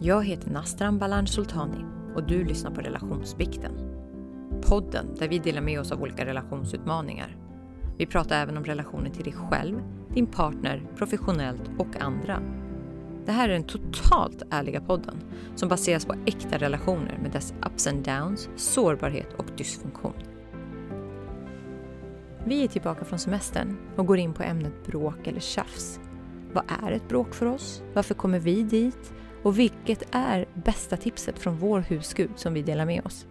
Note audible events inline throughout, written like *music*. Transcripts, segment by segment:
Jag heter Nastran Balan Sultani och du lyssnar på Relationsbikten. Podden där vi delar med oss av olika relationsutmaningar. Vi pratar även om relationen till dig själv, din partner, professionellt och andra. Det här är den totalt ärliga podden som baseras på äkta relationer med dess ups and downs, sårbarhet och dysfunktion. Vi är tillbaka från semestern och går in på ämnet bråk eller tjafs. Vad är ett bråk för oss? Varför kommer vi dit? Och vilket är bästa tipset från vår husgud som vi delar med oss?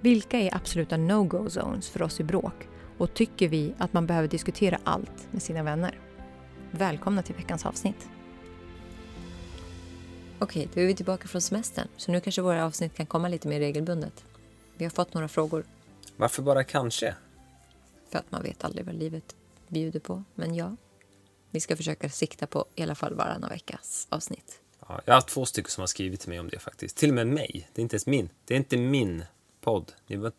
Vilka är absoluta no-go zones för oss i bråk? Och tycker vi att man behöver diskutera allt med sina vänner? Välkomna till veckans avsnitt. Okej, då är vi tillbaka från semestern, så nu kanske våra avsnitt kan komma lite mer regelbundet. Vi har fått några frågor, Varför bara kanske? för att man vet aldrig vad livet bjuder på. Men ja, vi ska försöka sikta på i alla fall varannan veckas avsnitt. Ja, jag har två stycken som har skrivit till mig om det faktiskt. Till och med mig. Det är inte ens min. Det är inte min podd. Ni, var-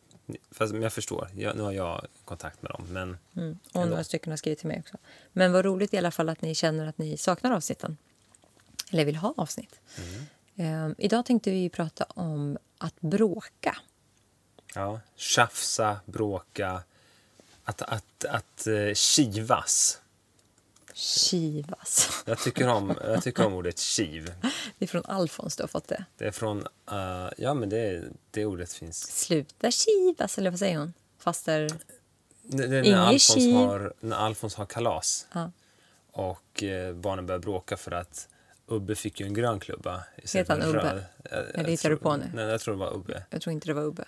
fast jag förstår. Jag, nu har jag kontakt med dem. Men Mm. Och Ändå. några stycken har skrivit till mig också. Men vad roligt i alla fall att ni känner att ni saknar avsnitten. Eller vill ha avsnitt. Eh, idag tänkte vi prata om att bråka. ja, tjafsa, bråka, att, att, att uh, kivas. Kivas. Jag tycker om, jag tycker om ordet kiv. Det är från Alfons du har fått det. Det är från... eh, ja, men det, det ordet finns. Sluta kivas, eller vad säger hon? Faster... Det, det är när Alfons, kiv. har, när Alfons har kalas Ja. och eh, barnen börjar bråka för att Ubbe fick ju en grön klubba Heter han Ubbe? röd. Jag- hittar du på nu? Nej, jag tror det var Ubbe. Jag tror inte det var Ubbe.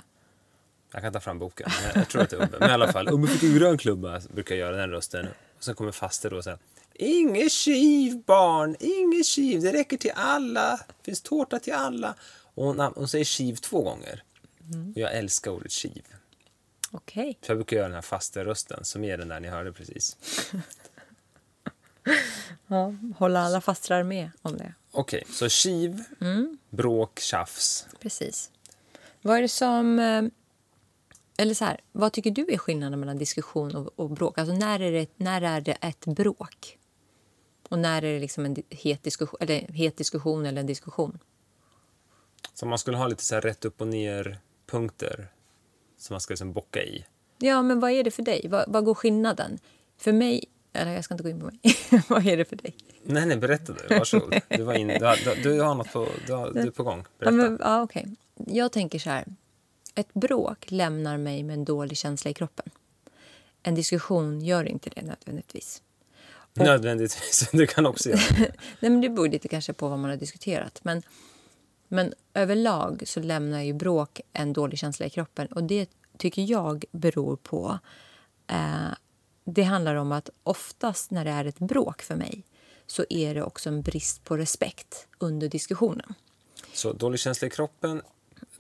Jag kan ta fram boken. Jag, jag tror att det är Ubbe. Men i alla fall, Ubbe fick en grön klubba, brukar jag göra den rösten. Och sen kommer faster då och säger Inget kiv barn, inget kiv, det räcker till alla. Det finns tårta till alla. Och hon, hon säger kiv två gånger. Mm. Jag älskar ordet kiv. Okej. För jag brukar göra den här fasterrösten som är den där ni hörde precis. *laughs* Ja, hålla alla fastrar med om det. Okej, så kiv, Mm. bråk, tjafs. Precis. Vad är det som... eh, Eller så här, vad tycker du är skillnaden mellan diskussion och, och bråk? Alltså när är, det, när är det ett bråk? Och när är det liksom en het diskussion, eller, het diskussion eller en diskussion? Så man skulle ha lite så här rätt upp och ner punkter som man ska liksom bocka i. Ja, men vad är det för dig? Vad, vad går skillnaden? För mig... Eller jag ska inte gå in på mig. *laughs* vad är det för dig? Nej, nej, berätta du. Varsågod. Du, var in, du, har, du, har något på, du, har, du är på gång. Ja, Berätta. men, ja, okej. Jag tänker så här. Ett bråk lämnar mig med en dålig känsla i kroppen. En diskussion gör inte det nödvändigtvis. Nödvändigtvis. *laughs* Du kan också göra det. *laughs* Nej, men det beror lite kanske på vad man har diskuterat. Men, men överlag så lämnar ju bråk en dålig känsla i kroppen. Och det tycker jag beror på... Eh, det handlar om att oftast när det är ett bråk för mig så är det också en brist på respekt under diskussionen. Så dålig känsla i kroppen,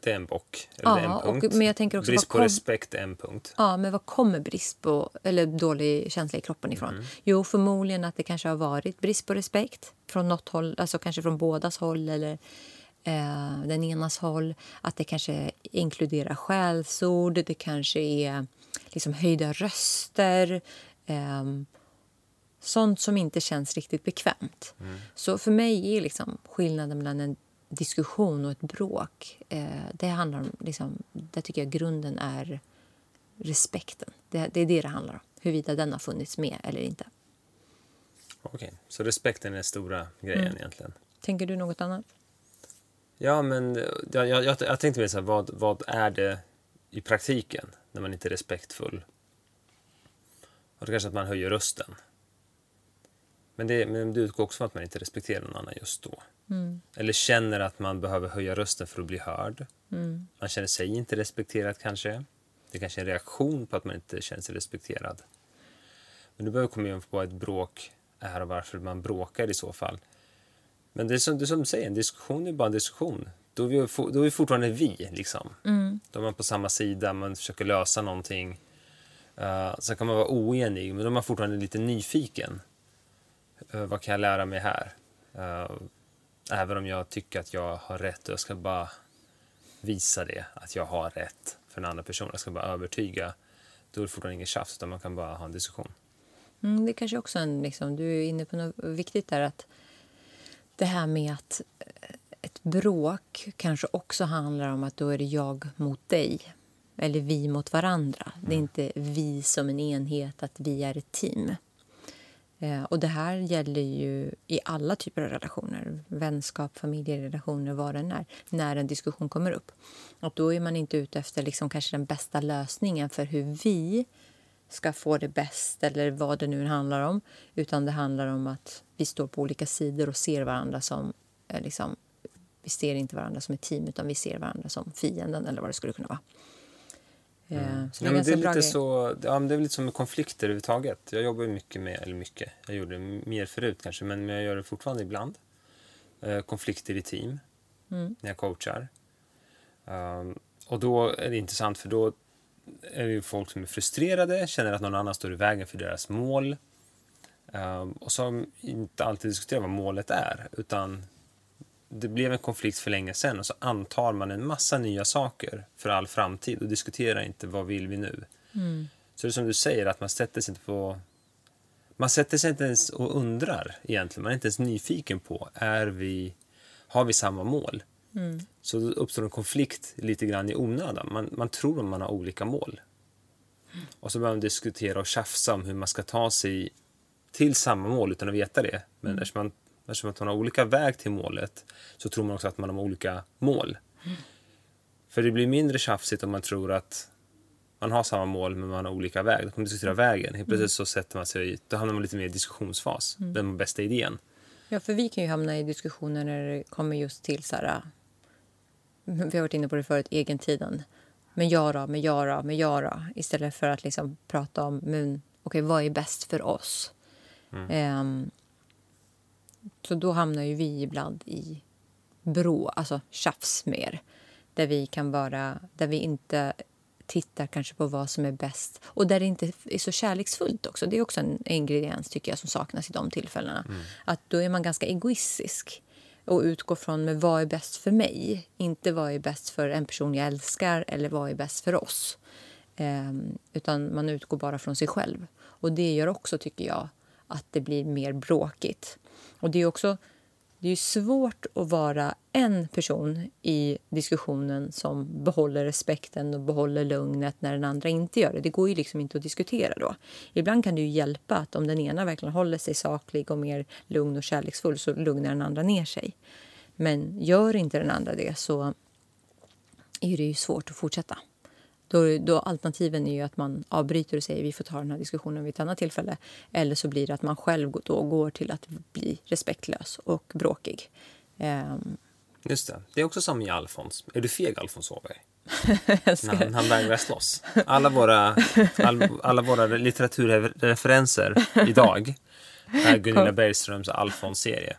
det är en bock. Eller är Ja, en och- punkt. men jag tänker också, Brist på kom- respekt, en punkt. Ja, men vad kommer brist på, eller dålig känsla i kroppen ifrån? Jo, förmodligen att det kanske har varit brist på respekt från något håll, alltså kanske från bådas håll eller eh, den enas håll. Att det kanske inkluderar skällsord, det kanske är liksom höjda röster. ehm, sånt som inte känns riktigt bekvämt. Så för mig är liksom skillnaden mellan en diskussion och ett bråk... Eh, det handlar om... Liksom, där tycker jag grunden är respekten. Det, det är det det handlar om. Huruvida den har funnits med eller inte. Okej, så respekten är den stora grejen Mm. egentligen. Tänker du något annat? Ja, men jag, jag, jag, jag tänkte mer så här, vad, vad är det i praktiken när man inte är respektfull? Och det kanske att man höjer rösten. Men det, men det utgår också från att man inte respekterar någon annan just då. Eller känner att man behöver höja rösten för att bli hörd. Man känner sig inte respekterad kanske. Det kanske är en reaktion på att man inte känner sig respekterad. Men du behöver komma in på vad ett bråk är och varför man bråkar i så fall. Men det är som, det är som du säger, en diskussion är bara en diskussion. Då är vi, då är vi fortfarande vi. Liksom. Då är man på samma sida, man försöker lösa någonting. Uh, sen kan man vara oenig, men då är man fortfarande lite nyfiken. Eh, vad kan jag lära mig här? Eh, även om jag tycker att jag har rätt och jag ska bara visa det, att jag har rätt för en annan person. Jag ska bara övertyga. Då är det fortfarande inget tjafs, utan man kan bara ha en diskussion. Mm, det kanske också en... Liksom, du är inne på något viktigt där. att Det här med att eh, ett bråk kanske också handlar om att då är det jag mot dig. Eller vi mot varandra. Det är inte vi som en enhet, att vi är ett team. Eh, och det här gäller ju i alla typer av relationer. Vänskap, familjerelationer, vad det är. När en diskussion kommer upp. Och då är man inte ute efter liksom kanske den bästa lösningen för hur vi ska få det bäst eller vad det nu handlar om. Utan det handlar om att vi står på olika sidor och ser varandra som... Eh, liksom, vi ser inte varandra som ett team utan vi ser varandra som fienden eller vad det skulle kunna vara. Eh, Mm. Så Ja, det är men det, är lite så, ja, men det är lite som med konflikter överhuvudtaget. Jag jobbar mycket med, eller mycket, jag gjorde det mer förut kanske, men jag gör det fortfarande ibland. Eh, konflikter i team, Mm. när jag coachar. Um, och då är det intressant för då är det folk som är frustrerade, känner att någon annan står i vägen för deras mål. Um, och som inte alltid diskuterar vad målet är, utan det blev en konflikt för länge sedan och så antar man en massa nya saker för all framtid och diskuterar inte vad vill vi nu. Mm. Så det är som du säger, att man sätter sig inte på... Man sätter sig inte ens och undrar egentligen. Man är inte ens nyfiken på, är vi, har vi samma mål? Mm. Så då uppstår en konflikt lite grann i onödan. Man, man tror att man har olika mål. Och så börjar man diskutera och tjafsa om hur man ska ta sig till samma mål utan att veta det. Men eftersom man, eftersom att man har olika väg till målet så tror man också att man har olika mål. För det blir mindre tjafsigt om man tror att man har samma mål men man har olika väg. Då kommer man diskutera vägen. Helt plötsligt så sätter man sig, då hamnar man lite mer i diskussionsfas. Den bästa idén. Ja, för vi kan ju hamna i diskussioner när det kommer just till så här... Vi har varit inne på det förut, egentiden. Men jag då, men jag då, men jag då. Istället för att liksom prata om men, okay, vad är bäst för oss. Ehm, så då hamnar ju vi ibland i brå, alltså tjafs mer. Där vi kan vara, där vi inte tittar kanske på vad som är bäst. Och där det inte är så kärleksfullt också. Det är också en ingrediens tycker jag som saknas i de tillfällena. Att då är man ganska egoistisk och utgår från med vad är bäst för mig. Inte vad är bäst för en person jag älskar eller vad är bäst för oss. Ehm, utan man utgår bara från sig själv. Och det gör också, tycker jag, att det blir mer bråkigt. Och det är också det är svårt att vara en person i diskussionen som behåller respekten och behåller lugnet när den andra inte gör det. Det går ju liksom inte att diskutera då. Ibland kan det ju hjälpa att om den ena verkligen håller sig saklig och mer lugn och kärleksfull så lugnar den andra ner sig. Men gör inte den andra det så är det ju svårt att fortsätta. Då, då alternativen är ju att man avbryter och säger vi får ta den här diskussionen vid ett annat tillfälle. Eller så blir det att man själv då går till att bli respektlös och bråkig. Ehm, Just det. Det är också som i Alfons. Är du feg, Alfons Åberg? *laughs* När han, han vägrar slåss. Alla våra, all, alla våra litteraturreferenser idag är *laughs* Gunilla Bergströms Alfons-serie.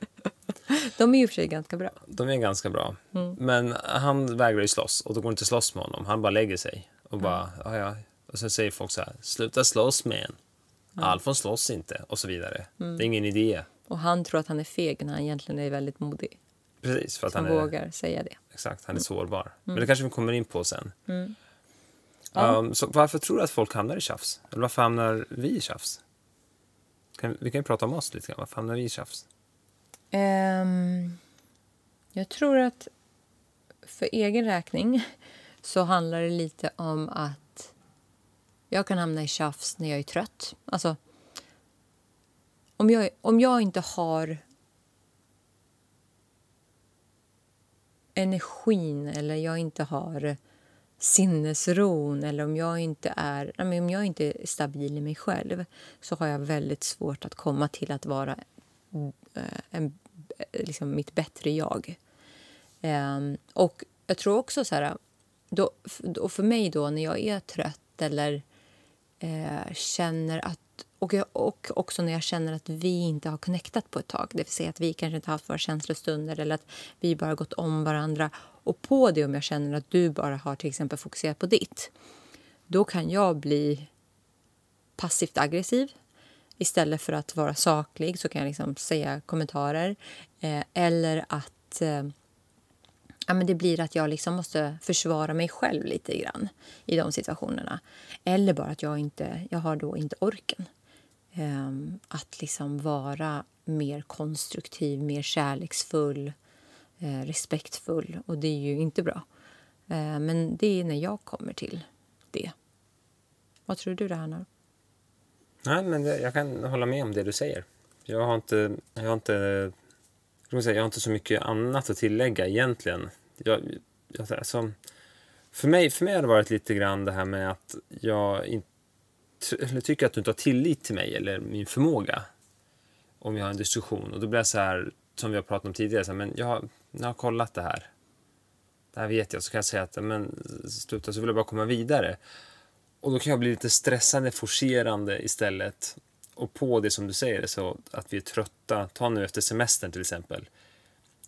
De är ju för sig ganska bra. De är ganska bra. Mm. Men han vägrar ju slåss och då går inte slåss med honom. Han bara lägger sig och bara, ja ja. Och sen säger folk så här, sluta slåss med en. Alfons slåss inte och så vidare. Mm. Det är ingen idé. Och han tror att han är feg när han egentligen är väldigt modig. Precis, för att Som han är, vågar säga det. exakt, han är sårbar. Men det kanske vi kommer in på sen. Mm. Ja. Um, så varför tror du att folk hamnar i tjafs? Eller varför hamnar vi i tjafs? Kan, vi kan ju prata om oss lite grann. Varför hamnar vi i tjafs? Ehm, jag tror att för egen räkning så handlar det lite om att jag kan hamna i tjafs när jag är trött. Alltså, om jag, om jag inte har energin eller jag inte har sinnesron eller om jag inte är, om jag inte är stabil i mig själv så har jag väldigt svårt att komma till att vara eh, en, eh, liksom mitt bättre jag. Ehm, och jag tror också så här... Då, och för mig då, när jag är trött eller eh, känner att... Och, jag, och också när jag känner att vi inte har connectat på ett tag. Det vill säga att vi kanske inte har haft våra känslostunder eller att vi bara gått om varandra. Och på det om jag känner att du bara har till exempel fokuserat på ditt. Då kan jag bli passivt aggressiv. Istället för att vara saklig så kan jag liksom säga kommentarer. Eh, eller att eh, ja, men det blir att jag liksom måste försvara mig själv lite grann i de situationerna. Eller bara att jag inte jag har då inte orken. Ehm, att liksom vara mer konstruktiv, mer kärleksfull. eh, respektfull och det är ju inte bra. Eh, men det är när jag kommer till det. Vad tror du det Nej, men jag kan hålla med om det du säger. Jag har inte, jag har inte, jag har inte så mycket annat att tillägga egentligen. Jag, jag, alltså, för, mig, för mig har det varit lite grann det här med att jag inte, eller tycker att du inte har tillit till mig eller min förmåga om vi har en diskussion. Och då blir jag så här, som vi har pratat om tidigare, så här, men jag, jag har kollat det här. Det här vet jag. Så kan jag säga att men, sluta så vill jag bara komma vidare. Och då kan jag bli lite stressande, forcerande istället. Och på det som du säger, så att vi är trötta. Ta nu efter semestern till exempel.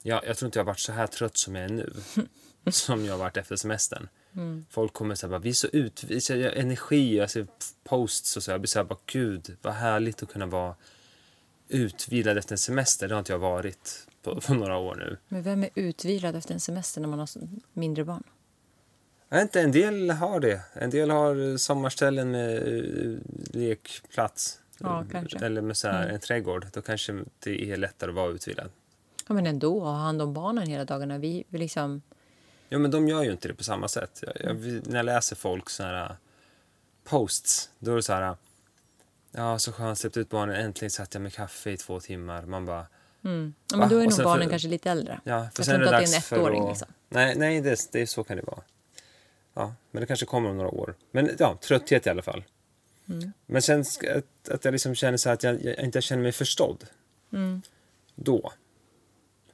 Jag, jag tror inte jag har varit så här trött som jag är nu. *laughs* som jag har varit efter semestern. Mm. Folk kommer säga vi är så ut, vi så energi, jag ser posts och så. Jag blir så här, bara, gud vad härligt att kunna vara utvilad efter en semester. Det har inte jag varit på, på några år nu. Men vem är utvilad efter en semester när man har mindre barn? Jag inte, en del har det. En del har sommarställen med eh, lekplats. Ja. Eller med så här, mm. en trädgård. Då kanske det är lättare att vara utvilad. Ja, men ändå, ha hand om barnen hela dagarna. Vi liksom... Ja, men de gör ju inte det på samma sätt. Jag, jag, när jag läser folk så här uh, posts, då är det så här... Uh, ja, så skönt, släppt ut barnen. Äntligen satt jag med kaffe i två timmar. Man bara... Mm. Ja, men då är nog barnen för, kanske lite äldre. Ja, för jag tror inte att det är en ettåring. Att, liksom. Nej, nej det, det, så kan det vara. Ja, men det kanske kommer om några år. Men ja, trötthet i alla fall. Mm. Men sen att, att jag liksom känner så att jag, jag inte känner mig förstådd. Mm. Då.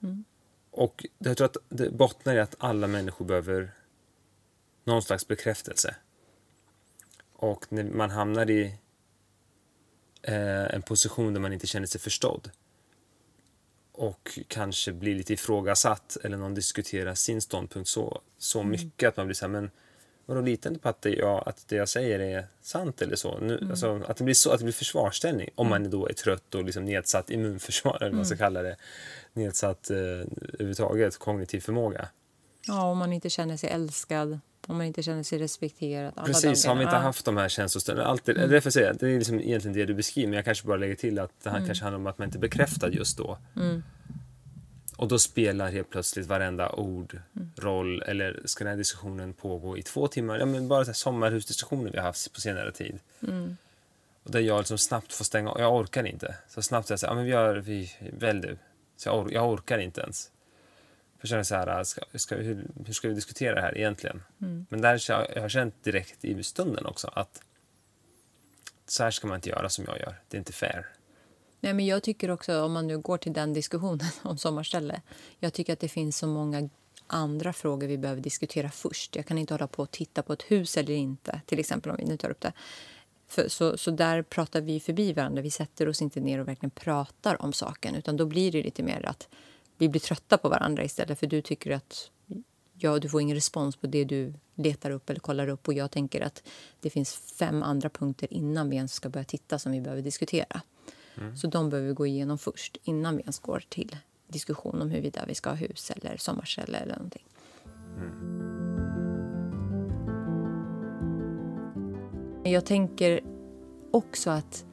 Mm. Och jag tror att det bottnar i att alla människor behöver någon slags bekräftelse. Och när man hamnar i eh, en position där man inte känner sig förstådd och kanske blir lite ifrågasatt eller någon diskuterar sin ståndpunkt så, så mm. mycket att man blir så här, men Vadå, litar inte på att det, jag, att det jag säger är sant eller så? Nu, mm. alltså, att, det blir så att det blir försvarsställning om mm. man då är trött och liksom nedsatt immunförsvar, eller vad man ska mm. kalla det. Nedsatt eh, överhuvudtaget kognitiv förmåga. Ja, om man inte känner sig älskad, om man inte känner sig respekterad. Precis, har vi inte haft de här känslostunderna. Alltid, mm. Säger jag, det är liksom egentligen det du beskriver, men jag kanske bara lägger till att det här mm. kanske handlar om att man inte är bekräftad just då. Mm. Och då spelar helt plötsligt varenda ord roll. Eller ska den här diskussionen pågå i två timmar? Ja, men bara sommarhusdiskussioner vi har haft på senare tid. Mm. Och där jag liksom snabbt får stänga Jag orkar inte. Så snabbt säger jag ja, men vi gör, vi, välj du. Så jag, or, jag orkar inte ens. För känner så här, ska, ska, hur, hur, ska vi diskutera det här egentligen? Mm. Men där jag har känt direkt i stunden också att så här ska man inte göra som jag gör. Det är inte fair. Nej, men jag tycker också, om man nu går till den diskussionen *laughs* om sommarställe, jag tycker att det finns så många andra frågor vi behöver diskutera först. Jag kan inte hålla på och titta på ett hus eller inte, till exempel om vi nu tar upp det. För, så, så där pratar vi förbi varandra. Vi sätter oss inte ner och verkligen pratar om saken, utan då blir det lite mer att vi blir trötta på varandra istället för du tycker att ja, du får ingen respons på det du letar upp eller kollar upp och jag tänker att det finns fem andra punkter innan vi ens ska börja titta som vi behöver diskutera. Mm. Så de behöver vi gå igenom först innan vi ens går till diskussion om huruvida vi ska ha hus eller sommarställe eller någonting. Mm. Jag tänker också att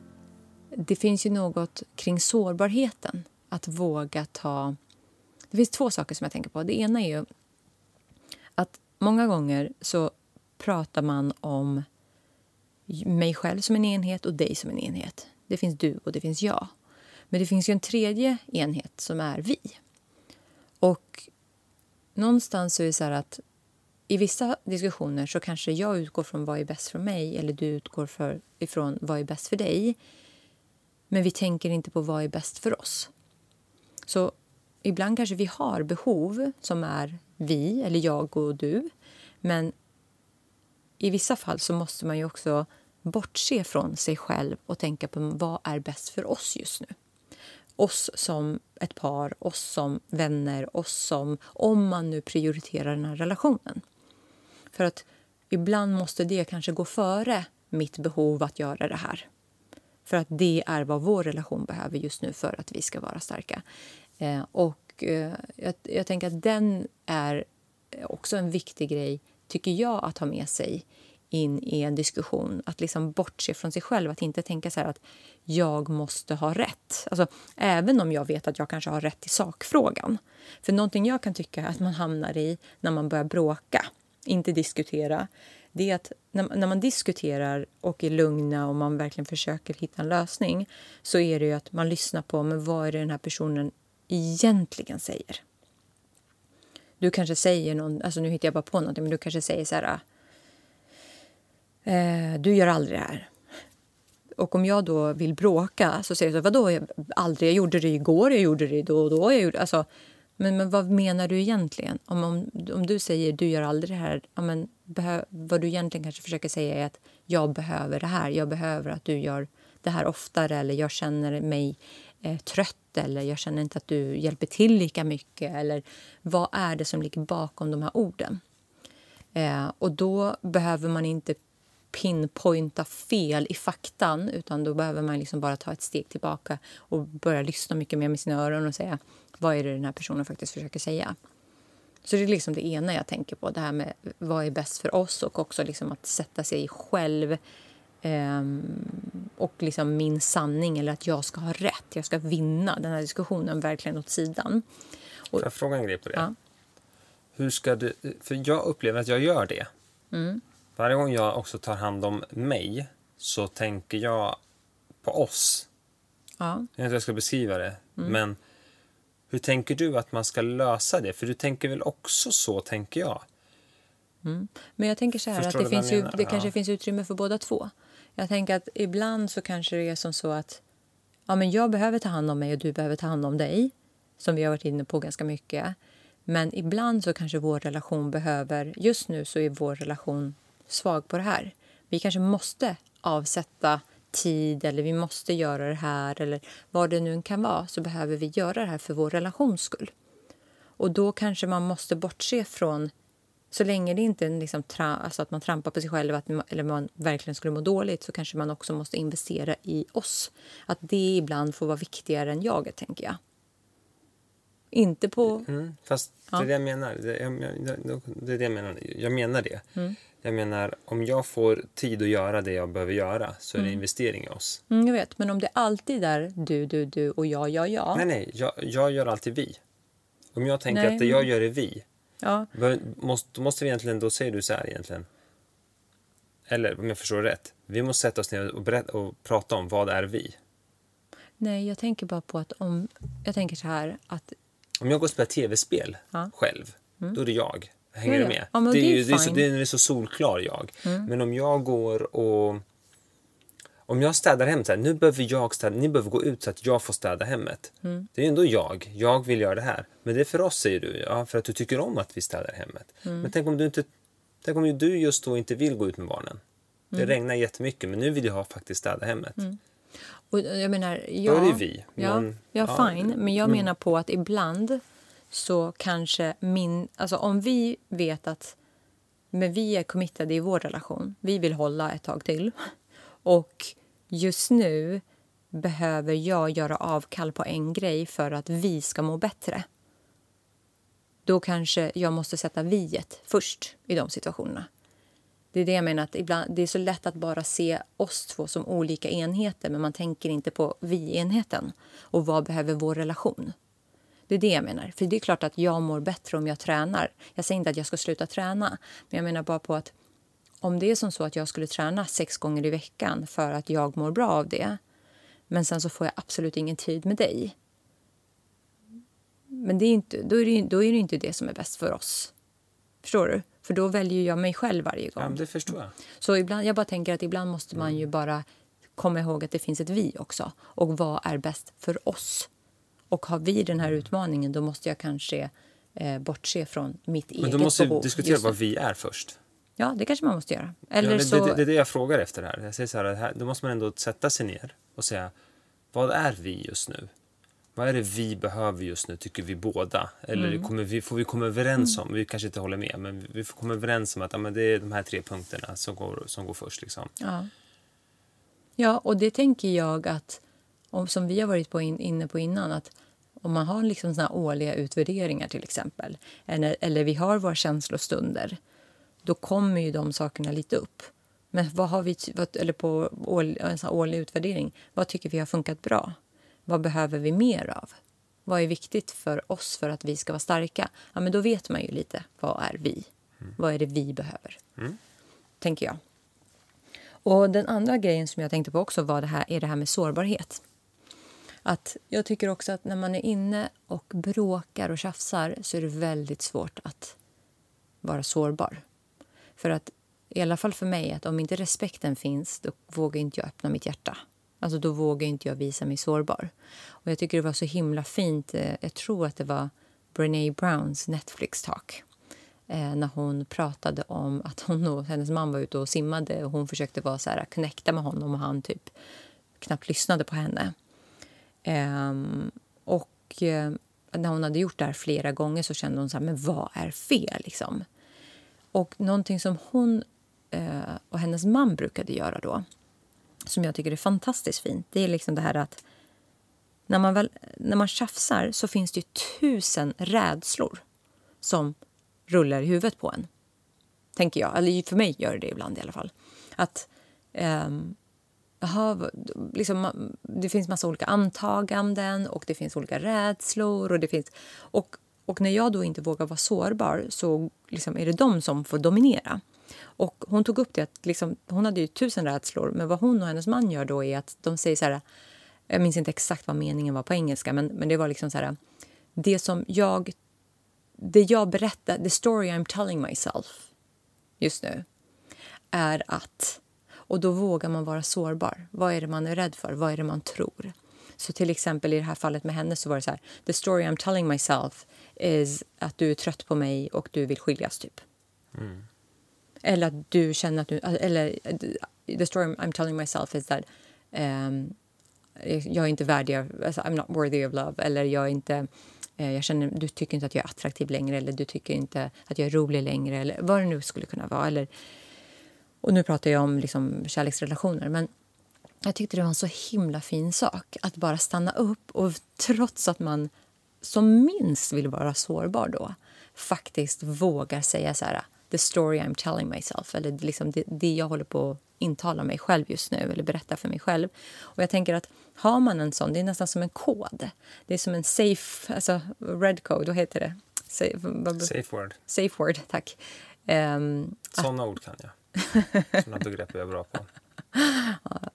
det finns ju något kring sårbarheten. Att våga ta... Det finns två saker som jag tänker på. Det ena är ju att många gånger så pratar man om mig själv som en enhet och dig som en enhet. Det finns du och det finns jag. Men det finns ju en tredje enhet som är vi. Och någonstans är det så här att i vissa diskussioner så kanske jag utgår från vad är bäst för mig eller du utgår för, ifrån vad är bäst för dig. Men vi tänker inte på vad är bäst för oss. Så ibland kanske vi har behov som är vi, eller jag och du. Men i vissa fall så måste man ju också bortse från sig själv och tänka på vad är bäst för oss just nu. Oss som ett par, oss som vänner, oss som... Om man nu prioriterar den här relationen. För att ibland måste det kanske gå före mitt behov att göra det här. För att det är vad vår relation behöver just nu för att vi ska vara starka. Eh, och eh, jag, jag tänker att den är också en viktig grej, tycker jag, att ha med sig in i en diskussion. Att liksom bortse från sig själv, att inte tänka så att jag måste ha rätt rätt. Alltså, även om jag vet att jag kanske har rätt i sakfrågan. För någonting jag kan tycka att man hamnar i när man börjar bråka, inte diskutera, det är att när, när man diskuterar och är lugna och man verkligen försöker hitta en lösning så är det ju att man lyssnar på men vad är det den här personen egentligen säger. Du kanske säger någon, alltså nu hittar jag bara på någonting, men du kanske säger så här. Eh, du gör aldrig det här. Och om jag då vill bråka så säger jag så vadå aldrig? Jag gjorde det igår, jag gjorde det då och då. Jag gjorde, alltså, men, men vad menar du egentligen? Om, om, om du säger du gör aldrig det här, ja, men behö, vad du egentligen kanske försöker säga är att jag behöver det här. Jag behöver att du gör det här oftare eller jag känner mig eh, trött eller jag känner inte att du hjälper till lika mycket. Eller vad är det som ligger bakom de här orden? Eh, och då behöver man inte pinpointa fel i faktan utan då behöver man liksom bara ta ett steg tillbaka och börja lyssna mycket mer med sina öron och säga vad är det den här personen faktiskt försöker säga. Så det är liksom det ena jag tänker på, det här med vad är bäst för oss och också liksom att sätta sig själv Um, och liksom min sanning eller att jag ska ha rätt. Jag ska vinna den här diskussionen verkligen åt sidan. Och, Får jag fråga en grej på det? Ja. Hur ska du, för jag upplever att jag gör det. Mm. Varje gång jag också tar hand om mig så tänker jag på oss. Ja. Jag vet inte hur jag ska beskriva det. Mm. Men hur tänker du att man ska lösa det? För du tänker väl också så, tänker jag. Mm. Men jag tänker så här Förstår att det, finns ju, det kanske finns utrymme för båda två. Jag tänker att ibland så kanske det är som så att ja, men jag behöver ta hand om mig och du behöver ta hand om dig. Som vi har varit inne på ganska mycket. Men ibland så kanske vår relation behöver... Just nu så är vår relation svag på det här. Vi kanske måste avsätta tid eller vi måste göra det här eller vad det nu kan vara så behöver vi göra det här för vår relations skull. Och då kanske man måste bortse från så länge det inte är liksom alltså att man trampar på sig själv att, eller man verkligen skulle må dåligt så kanske man också måste investera i oss. Att det ibland får vara viktigare än jaget, tänker jag. Inte på... Mm, fast ja. det är det jag menar. Det, jag, det jag menar. Jag menar det. Mm. Jag menar, om jag får tid att göra det jag behöver göra så är det mm. investering i oss. Mm, jag vet, men om det alltid är du, du, du och jag, jag, jag. Nej, nej, jag, jag gör alltid vi. Om jag tänker nej, att det jag gör är vi, ja. måste, måste vi egentligen, då säger du så här egentligen, eller om jag förstår rätt, vi måste sätta oss ner och, berätta, och prata om vad är vi? Nej, jag tänker bara på att om, jag tänker så här att... Om jag går och spelar tv-spel ja. själv, mm. då är det jag. Hänger du med? Ja, det, är ju, det, är så, det är så solklar jag. Mm. Men om jag går och... Om jag städar hemmet, så här, nu behöver jag städa, ni behöver gå ut så att jag får städa hemmet. Mm. Det är ändå jag. Jag vill göra det här. Men det är för oss, säger du. Ja, för att du tycker om att vi städar hemmet. Mm. Men tänk om du inte... Tänk om du just då inte vill gå ut med barnen. Det mm. regnar jättemycket, men nu vill jag faktiskt städa hemmet. Mm. Och jag menar, ja, då är det vi. Men, ja, ja, fine. Men jag mm. menar på att ibland så kanske min... Alltså om vi vet att men vi är committade i vår relation, vi vill hålla ett tag till och just nu behöver jag göra avkall på en grej för att vi ska må bättre. Då kanske jag måste sätta viet först i de situationerna. Det är det jag menar, att ibland, det är så lätt att bara se oss två som olika enheter men man tänker inte på vi-enheten och vad behöver vår relation. Det är det jag menar. För det är klart att jag mår bättre om jag tränar. Jag säger inte att jag ska sluta träna, men jag menar bara på att om det är som så att jag skulle träna sex gånger i veckan för att jag mår bra av det, men sen så får jag absolut ingen tid med dig. Men det är inte, då, är det, då är det inte det som är bäst för oss. Förstår du? För då väljer jag mig själv varje gång. Ja, det förstår jag. Så ibland, jag bara tänker att ibland måste man ju mm. bara komma ihåg att det finns ett vi också. Och vad är bäst för oss? Och har vi den här utmaningen då måste jag kanske eh, bortse från mitt eget behov. Men då måste vi diskutera vad vi är först. Ja, det kanske man måste göra. Eller ja, det, så... det, det, är det jag frågar efter här. Jag säger så här, här, då måste man ändå sätta sig ner och säga vad är vi just nu? Vad är det vi behöver just nu, tycker vi båda? Eller mm. kommer vi, får vi komma överens om, vi kanske inte håller med, men vi får komma överens om att ja, men det är de här tre punkterna som går, som går först. Liksom. Ja. ja, och det tänker jag att, som vi har varit på in, inne på innan, att om man har liksom såna årliga utvärderingar till exempel, eller, eller vi har våra känslostunder, då kommer ju de sakerna lite upp. Men vad har vi, eller på en sån årlig utvärdering, vad tycker vi har funkat bra? vad behöver vi mer av? Vad är viktigt för oss för att vi ska vara starka? Ja, men då vet man ju lite. Vad är vi? Vad är det vi behöver? Mm. Tänker jag. Och den andra grejen som jag tänkte på också var det här, är det här med sårbarhet. Att jag tycker också att när man är inne och bråkar och tjafsar så är det väldigt svårt att vara sårbar. För att, i alla fall för mig, att om inte respekten finns då vågar inte jag öppna mitt hjärta. Alltså då vågar inte jag visa mig sårbar. Och jag tycker det var så himla fint. Eh, jag tror att det var Brené Browns Netflix-talk. Eh, när hon pratade om att hon och hennes man var ute och simmade och hon försökte vara så här, connecta med honom och han typ knappt lyssnade på henne. Ehm, och eh, när hon hade gjort det här flera gånger så kände hon så här, men vad är fel liksom? Och någonting som hon eh, och hennes man brukade göra då, som jag tycker är fantastiskt fint, det är liksom det här att när man, väl, när man tjafsar så finns det ju tusen rädslor som rullar i huvudet på en. Tänker jag. Eller för mig gör det det ibland i alla fall. Att ehm, Jaha, liksom, det finns massa olika antaganden och det finns olika rädslor. Och, det finns, och, och när jag då inte vågar vara sårbar så liksom är det de som får dominera. Och hon tog upp det att liksom, hon hade ju tusen rädslor men vad hon och hennes man gör då är att de säger så här, jag minns inte exakt vad meningen var på engelska men, men det var liksom så här, det som jag, det jag berättar, the story I'm telling myself just nu är att och då vågar man vara sårbar. Vad är det man är rädd för? Vad är det man tror? Så till exempel i det här fallet med henne så var det så här. The story I'm telling myself is att du är trött på mig och du vill skiljas typ. Eller att du känner att du... Eller the story I'm telling myself is that um, jag är inte värdig. Alltså, I'm not worthy of love. Eller jag är inte... eh, Jag känner, du tycker inte att jag är attraktiv längre eller du tycker inte att jag är rolig längre eller vad det nu skulle kunna vara. Eller, och nu pratar jag om liksom kärleksrelationer. Men jag tyckte det var en så himla fin sak att bara stanna upp och trots att man som minst vill vara sårbar då faktiskt vågar säga så här the story I'm telling myself eller liksom det, det jag håller på att intala mig själv just nu eller berätta för mig själv. Och jag tänker att har man en sån, det är nästan som en kod. Det är som en safe, alltså red code, vad heter det? Safe, Safe word. safe word, tack. Ehm, Sådana ord kan jag. *laughs* Sådana begrepp är jag bra på.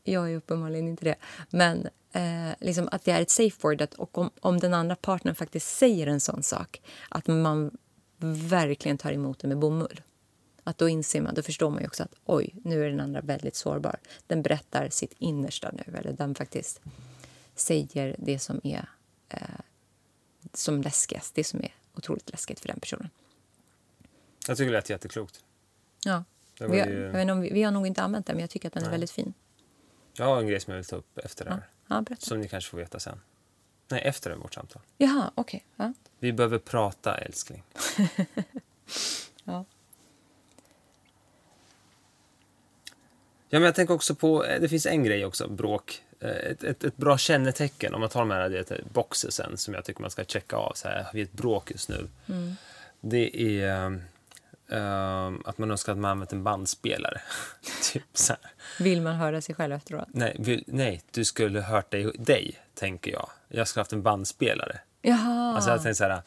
Jag är uppenbarligen inte det. Men eh, liksom att det är ett safe word. Och om, om den andra partnern faktiskt säger en sån sak, att man verkligen tar emot det med bomull. Att då inser man, då förstår man också att oj, nu är den andra väldigt sårbar. Den berättar sitt innersta nu, eller den faktiskt säger det som är eh, som läskigast, det som är otroligt läskigt för den personen. Jag tycker det lät jätteklokt. Ja. Det var Vi, har, ju- jag vet inte om vi, vi har nog inte använt den, men jag tycker att den är Nej. väldigt fin. Jag har en grej som jag vill ta upp efter det Ja, här. ja berätta. Som ni kanske får veta sen. Nej, efter vårt samtal. Jaha, okej. Ja. Vi behöver prata, älskling. *laughs* Ja. Ja, men jag tänker också på, eh, det finns en grej också, bråk. Eh, Ett, ett, ett bra kännetecken, om man tar de här det, är boxesen som jag tycker man ska checka av. Så här, vi ett bråk just nu? Det är eh, att man önskar att man använt en bandspelare. *laughs* typ så här. Vill man höra sig själv efteråt? Nej, vill, nej, du skulle hört dig, dig, tänker jag. Jag skulle haft en bandspelare. Jaha. Alltså jag tänkte så här,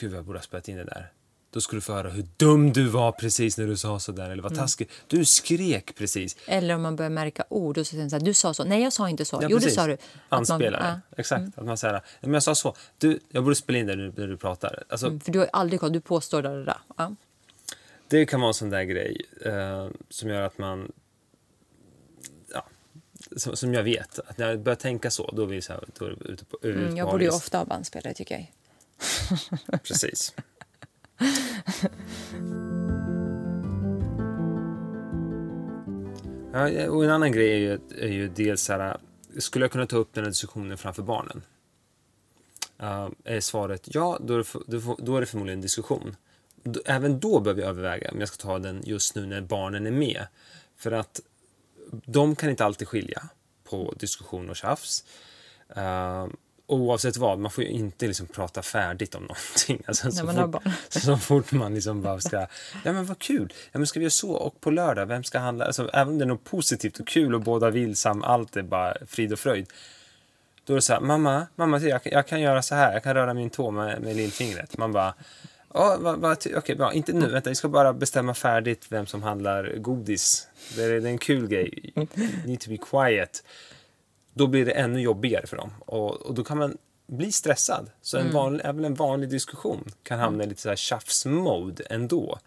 gud jag borde ha spelat in det där. Då skulle du få höra hur dum du var precis när du sa så där eller vad taskig. Du skrek precis. Eller om man börjar märka ord och så säger så här, du sa så. Nej, jag sa inte så. Ja, jo, det sa du. Att man- ja. Exakt. Att man säger, men jag sa så. Du, jag borde spela in det när du, när du pratar. Alltså, Mm, För du har aldrig koll, du påstår det där. Ja. Det kan vara en sån där grej eh, som gör att man... Ja, som, som jag vet, att när jag börjar tänka så, då är vi så här, då är vi ute på, Mm, på jag borde ju ofta ha bandspelare, tycker jag. *laughs* Precis. Ja, och en annan grej är ju, är ju dels så här, skulle jag kunna ta upp den här diskussionen framför barnen? Uh, är svaret ja, då är, det, då är det förmodligen en diskussion. Även då behöver jag överväga om jag ska ta den just nu när barnen är med. För att de kan inte alltid skilja på diskussion och tjafs. Uh, oavsett vad, man får ju inte liksom prata färdigt om *laughs* någonting. Alltså, så, fort, *laughs* så fort man liksom bara ska, ja men vad kul, ja men ska vi göra så, och på lördag, vem ska handla? Alltså, även om det är något positivt och kul och båda vill sam, allt är bara frid och fröjd. Då är det så här, mamma, mamma jag, jag kan göra så här, jag kan röra min tå med, med lillfingret. Man bara, oh, va, va, okej, okay, bra, inte nu, vänta, vi ska bara bestämma färdigt vem som handlar godis. Det är, det är en kul grej, need to be quiet. Då blir det ännu jobbigare för dem. Och, och då kan man bli stressad. Så en mm. vanlig, även en vanlig diskussion kan hamna i lite så här tjafs-mode ändå.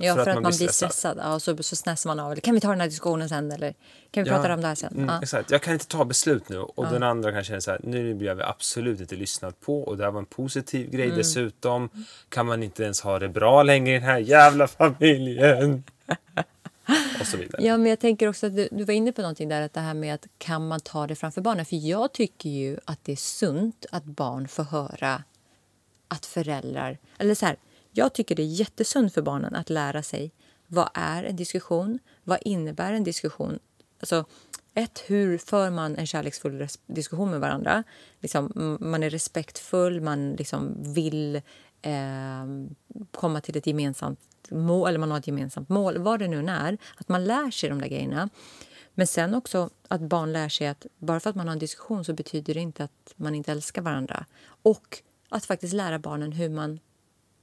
Ja, för, för att, man, man blir stressad. stressad. Ja, så, så snäsar man av. Eller, kan vi ta den här diskussionen sen? Eller kan vi ja, prata om det här sen? Mm, ja. Exakt. Jag kan inte ta beslut nu. Och ja. den andra kan känna så här, nu blir jag absolut inte lyssnad på. Och det här var en positiv grej mm. dessutom. Kan man inte ens ha det bra längre i den här jävla familjen? *laughs* och så vidare. Ja, men jag tänker också att du, du, var inne på någonting där, att det här med att kan man ta det framför barnen? För jag tycker ju att det är sunt att barn får höra att föräldrar, eller så här, jag tycker det är jättesunt för barnen att lära sig vad är en diskussion? Vad innebär en diskussion? Alltså, ett, hur för man en kärleksfull diskussion med varandra? Liksom, man är respektfull, man liksom vill eh, komma till ett gemensamt mål, eller man har ett gemensamt mål, vad det nu är. Att man lär sig de där grejerna. Men sen också att barn lär sig att bara för att man har en diskussion så betyder det inte att man inte älskar varandra. Och att faktiskt lära barnen hur man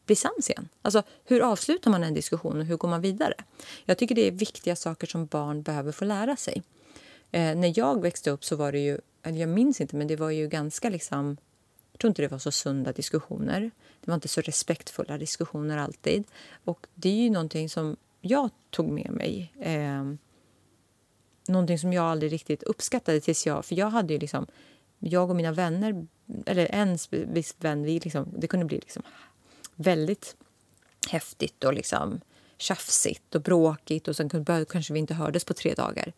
bli sams igen. Alltså, hur avslutar man en diskussion och hur går man vidare? Jag tycker det är viktiga saker som barn behöver få lära sig. Eh, när jag växte upp så var det ju, eller jag minns inte, men det var ju ganska liksom jag tror inte det var så sunda diskussioner. Det var inte så respektfulla diskussioner alltid. Och det är ju någonting som jag tog med mig. Eh, någonting som jag aldrig riktigt uppskattade tills jag... För jag hade ju liksom... Jag och mina vänner, eller en viss vän, vi liksom, det kunde bli liksom väldigt häftigt och liksom tjafsigt och bråkigt och sen kanske vi inte hördes på tre dagar.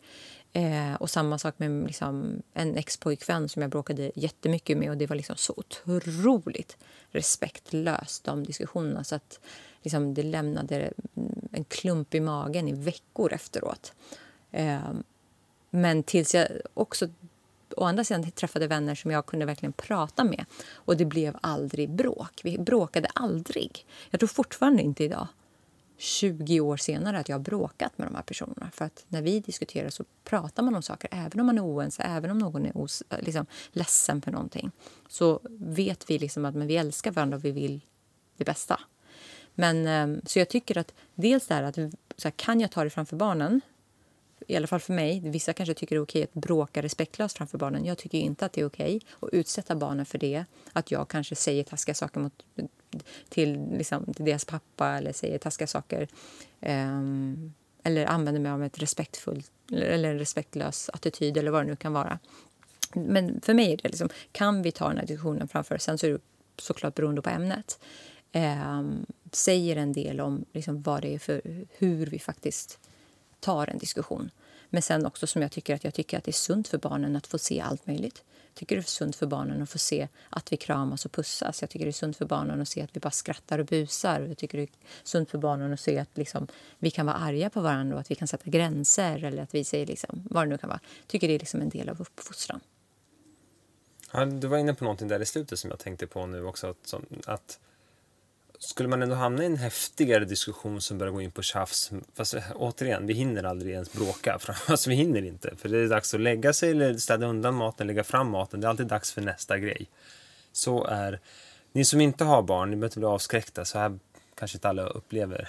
Eh, och samma sak med liksom en expojkvän som jag bråkade jättemycket med och det var liksom så otroligt respektlöst de diskussionerna så att liksom, det lämnade en klump i magen i veckor efteråt. Eh, men tills jag också å andra sidan träffade vänner som jag kunde verkligen prata med. Och det blev aldrig bråk. Vi bråkade aldrig. Jag tror fortfarande inte idag, 20 år senare, att jag har bråkat med de här personerna. För att när vi diskuterar så pratar man om saker, även om man är oense, även om någon är os eh, liksom, ledsen för någonting. Så vet vi liksom att men vi älskar varandra och vi vill det bästa. Men, ehm, så jag tycker att dels det här att så här, kan jag ta det framför barnen i alla fall för mig, vissa kanske tycker det är okej att bråka respektlöst framför barnen. Jag tycker inte att det är okej att utsätta barnen för det. Att jag kanske säger taskiga saker mot, till, liksom, till deras pappa eller säger taskiga saker. Um, eller använder mig av ett respektfullt eller en respektlös attityd eller vad det nu kan vara. Men för mig är det liksom, kan vi ta den här diskussionen framför? Sen så är det såklart beroende på ämnet. Um, säger en del om liksom, vad det är för, hur vi faktiskt tar en diskussion. Men sen också som jag tycker att jag tycker att det är sunt för barnen att få se allt möjligt. Jag tycker det är sunt för barnen att få se att vi kramas och pussas. Jag tycker det är sunt för barnen att se att vi bara skrattar och busar. Jag tycker det är sunt för barnen att se att liksom, vi kan vara arga på varandra och att vi kan sätta gränser eller att vi säger liksom, vad det nu kan vara. Jag tycker det är liksom en del av uppfostran. Ja, du var inne på någonting där i slutet som jag tänkte på nu också. Att, som, att skulle man ändå hamna i en häftigare diskussion som börjar gå in på tjafs, fast eh, återigen, vi hinner aldrig ens bråka, *laughs* alltså vi hinner inte, för det är dags att lägga sig eller städa undan maten, lägga fram maten, det är alltid dags för nästa grej. Så är, ni som inte har barn, ni behöver inte bli avskräckta, så här kanske inte alla upplever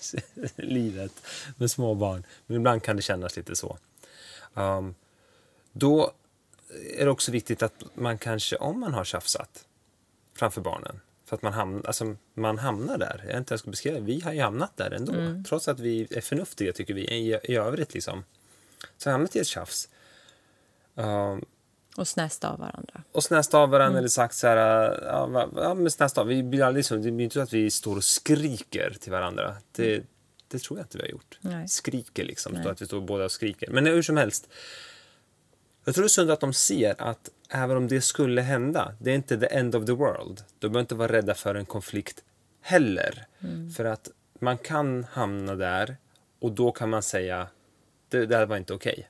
*laughs* livet med små barn, men ibland kan det kännas lite så. Um, då är det också viktigt att man kanske, om man har tjafsat framför barnen, för att man, hamn, alltså, man hamnar där. Jag inte jag ska beskriva Vi har ju hamnat där ändå. Mm. Trots att vi är förnuftiga, tycker vi, i, i övrigt. Liksom. Så har hamnat i ett tjafs. Uh, och snäst av varandra. Och snäst av varandra mm. eller sagt så här... Ja, ja men snäst av. Vi blir aldrig så, det blir inte så att vi står och skriker till varandra. Det, mm. det tror jag inte vi har gjort. Nej. Skriker liksom. Så att vi står båda och skriker. Men hur som helst. Jag tror det är sunt att de ser att även om det skulle hända, det är inte the end of the world. De behöver inte vara rädda för en konflikt heller. Mm. För att man kan hamna där och då kan man säga det där var inte okej. Okay.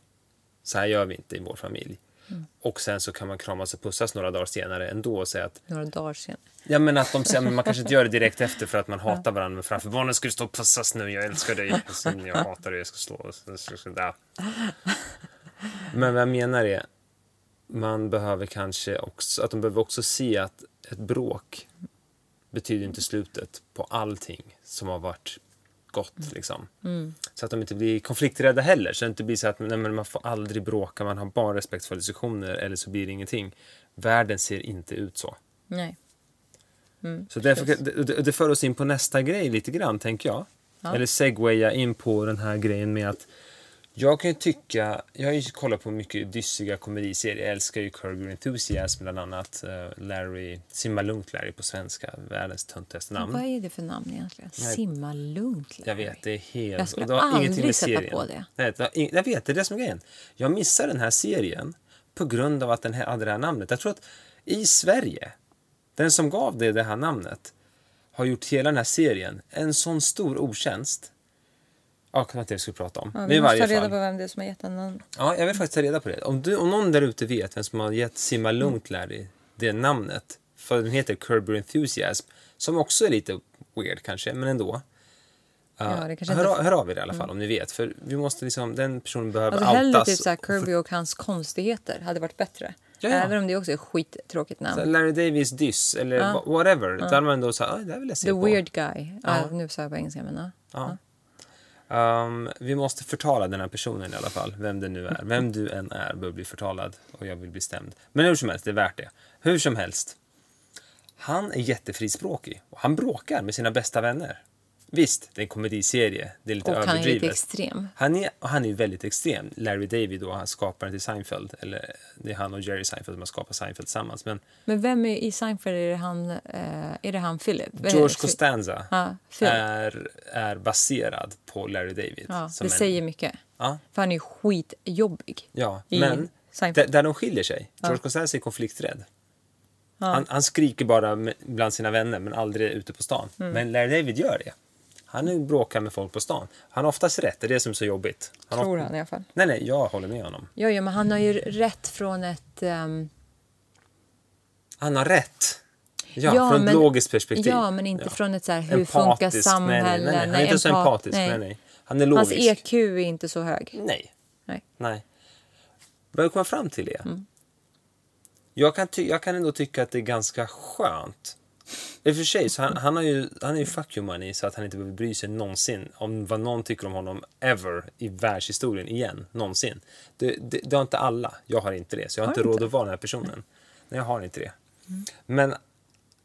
Så här gör vi inte i vår familj. Mm. Och sen så kan man kramas och pussas några dagar senare ändå och säga att... Några dagar senare? Ja men att de säger, men man kanske inte gör det direkt *laughs* efter för att man hatar varandra. Men framför barnen ska du stå och pussas nu, jag älskar dig. *laughs* Jag hatar dig, jag ska slå. *laughs* Men vad jag menar är, man behöver kanske också, att de behöver också se att ett bråk betyder inte slutet på allting som har varit gott. Liksom. Så att de inte blir konflikträdda heller. Så det inte blir så att nej, man får aldrig bråka, man har bara respekt för diskussioner eller så blir det ingenting. Världen ser inte ut så. Nej. Så därför, det, det- för oss in på nästa grej lite grann, tänker jag. Eller segwaya in på den här grejen med att jag kan ju tycka, jag har ju kollat på mycket dyssiga komediserier, jag älskar ju Curb Your Enthusiasm bland annat, eh, Larry, Simma Lugnt Larry på svenska, världens töntigaste namn. Vad är det för namn egentligen? Simma lugnt. Jag Larry. vet, det är helt... Jag skulle och det har aldrig med sätta serien. på det. Nej, jag vet, det är det som är grejen. Jag missar den här serien på grund av att den här, hade det här namnet. Jag tror att i Sverige, den som gav det det här namnet har gjort hela den här serien en sån stor otjänst. Ja, kan inte jag skulle prata om. Ja, vi i måste ta reda fall. på vem det är som har gett namn. Ja, jag vill faktiskt ta reda på det. Om, du, om någon där ute vet vem som har gett Simma Lugnt Larry det namnet, för den heter Curb Enthusiasm, som också är lite weird kanske, men ändå. Ja, det kanske hör, Mm. hör av er i alla fall om ni vet, för vi måste liksom, den personen behöver Alltså hellre outas. typ såhär Kirby och hans konstigheter hade varit bättre. Ja, ja. Även om det också är ett skittråkigt Så namn. Larry Davis Dyss eller Ja. wha- whatever. Då hade man ändå så här, "Ah, det här vill jag se The på. weird guy. Ja. Ja. nu sa jag på engelska men ja. Um, vi måste förtala den här personen i alla fall, vem det nu är. Vem du än är bör bli förtalad och jag vill bli stämd. Men hur som helst, det är värt det. Hur som helst. Han är jättefrispråkig och han bråkar med sina bästa vänner. Visst, det är en komediserie, det är lite Och han är lite överdrivet. extrem. Han är, han är väldigt extrem. Larry David, då, han skaparen till Seinfeld. Eller det är han och Jerry Seinfeld som har skapat Seinfeld tillsammans. Men Men vem är i Seinfeld? Är det han, eh, är det han Philip? George Costanza Ja, är, är baserad på Larry David. Ja, det en- säger mycket. Ja, För han är skitjobbig. ja. Men Seinfeld. där, de skiljer sig. George Costanza är konflikträdd. Han, han skriker bara bland sina vänner men aldrig ute på stan. Mm. Men Larry David gör det. Han bråkar med folk på stan. Han har oftast rätt, det är det som är så jobbigt. Han Tror har, han i alla fall. Nej, nej, jag håller med honom. Ja, ja, men han har ju rätt från ett... ehm, Han har rätt. Ja, Ja, från ett men- logiskt perspektiv. ja, men inte Ja. från ett så här, hur Empatisk, funkar samhället? Nej, nej, nej. Han är inte så empat- empatisk. Nej. Nej, Han är Hans logisk. EQ är inte så hög. Nej. Nej. Nej. Vad jag kommer fram till är... Mm. Jag, kan jag kan ändå tycka att det är ganska skönt. I och för sig, så han, han, har ju, han är ju fuck you money så att han inte behöver bry sig någonsin om vad någon tycker om honom ever i världshistorien igen. Någonsin. Det, det, det har inte alla. Jag har inte det. Så jag har, Har inte råd inte? att vara den här personen. Nej, jag har inte det. Men,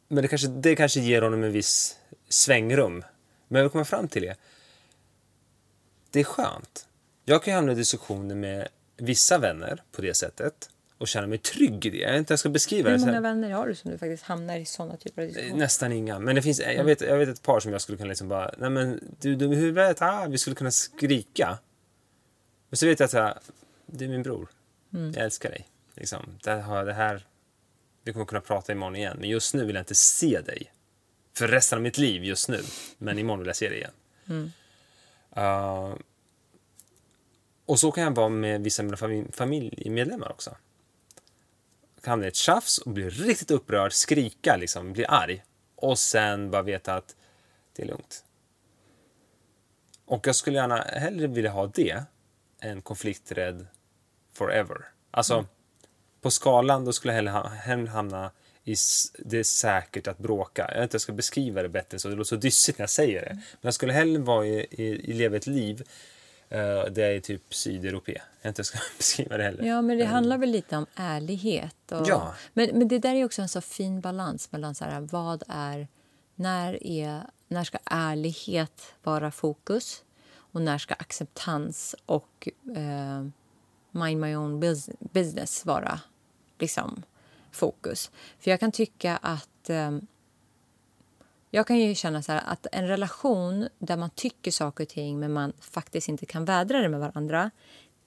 men det, kanske, det kanske ger honom en viss svängrum. Men jag kommer fram till det. Det är skönt. Jag kan ju hamna i diskussioner med vissa vänner på det sättet och känna mig trygg i det. Jag vet inte hur jag ska beskriva Hur det. Så många vänner har du som du faktiskt hamnar i såna typer av diskussioner? Nästan inga. Men det finns, jag, vet, jag vet ett par som jag skulle kunna liksom bara, nej men du är dum i huvudet, ah, vi skulle kunna skrika. Men så vet jag att du är min bror, jag älskar dig. Liksom, det, här, det här, vi kommer kunna prata imorgon igen, men just nu vill jag inte se dig. För resten av mitt liv just nu, men imorgon vill jag se dig igen. Uh, och så kan jag vara med vissa av mina familj, familjemedlemmar också. Hamna i ett tjafs och bli riktigt upprörd, skrika, liksom, bli arg. Och sen bara veta att det är lugnt. Och jag skulle gärna hellre vilja ha det än konflikträdd forever. Alltså, på skalan då skulle jag hellre ha- hellre hamna i det är säkert att bråka. Jag vet inte, jag ska beskriva det bättre så det låter så dyssigt när jag säger det. Men jag skulle hellre vara i, i, i leva ett liv uh, där jag är typ sydeuropé. Jag inte ska *laughs* beskriva det heller. Ja, men det handlar väl lite om ärlighet. Och, Ja. men, men det där är också en så fin balans mellan så här, vad är... När, är, när ska ärlighet vara fokus och när ska acceptans och eh, mind my own bus- business vara liksom, fokus? För jag kan tycka att... Eh, jag kan ju känna så här att en relation där man tycker saker och ting men man faktiskt inte kan vädra det med varandra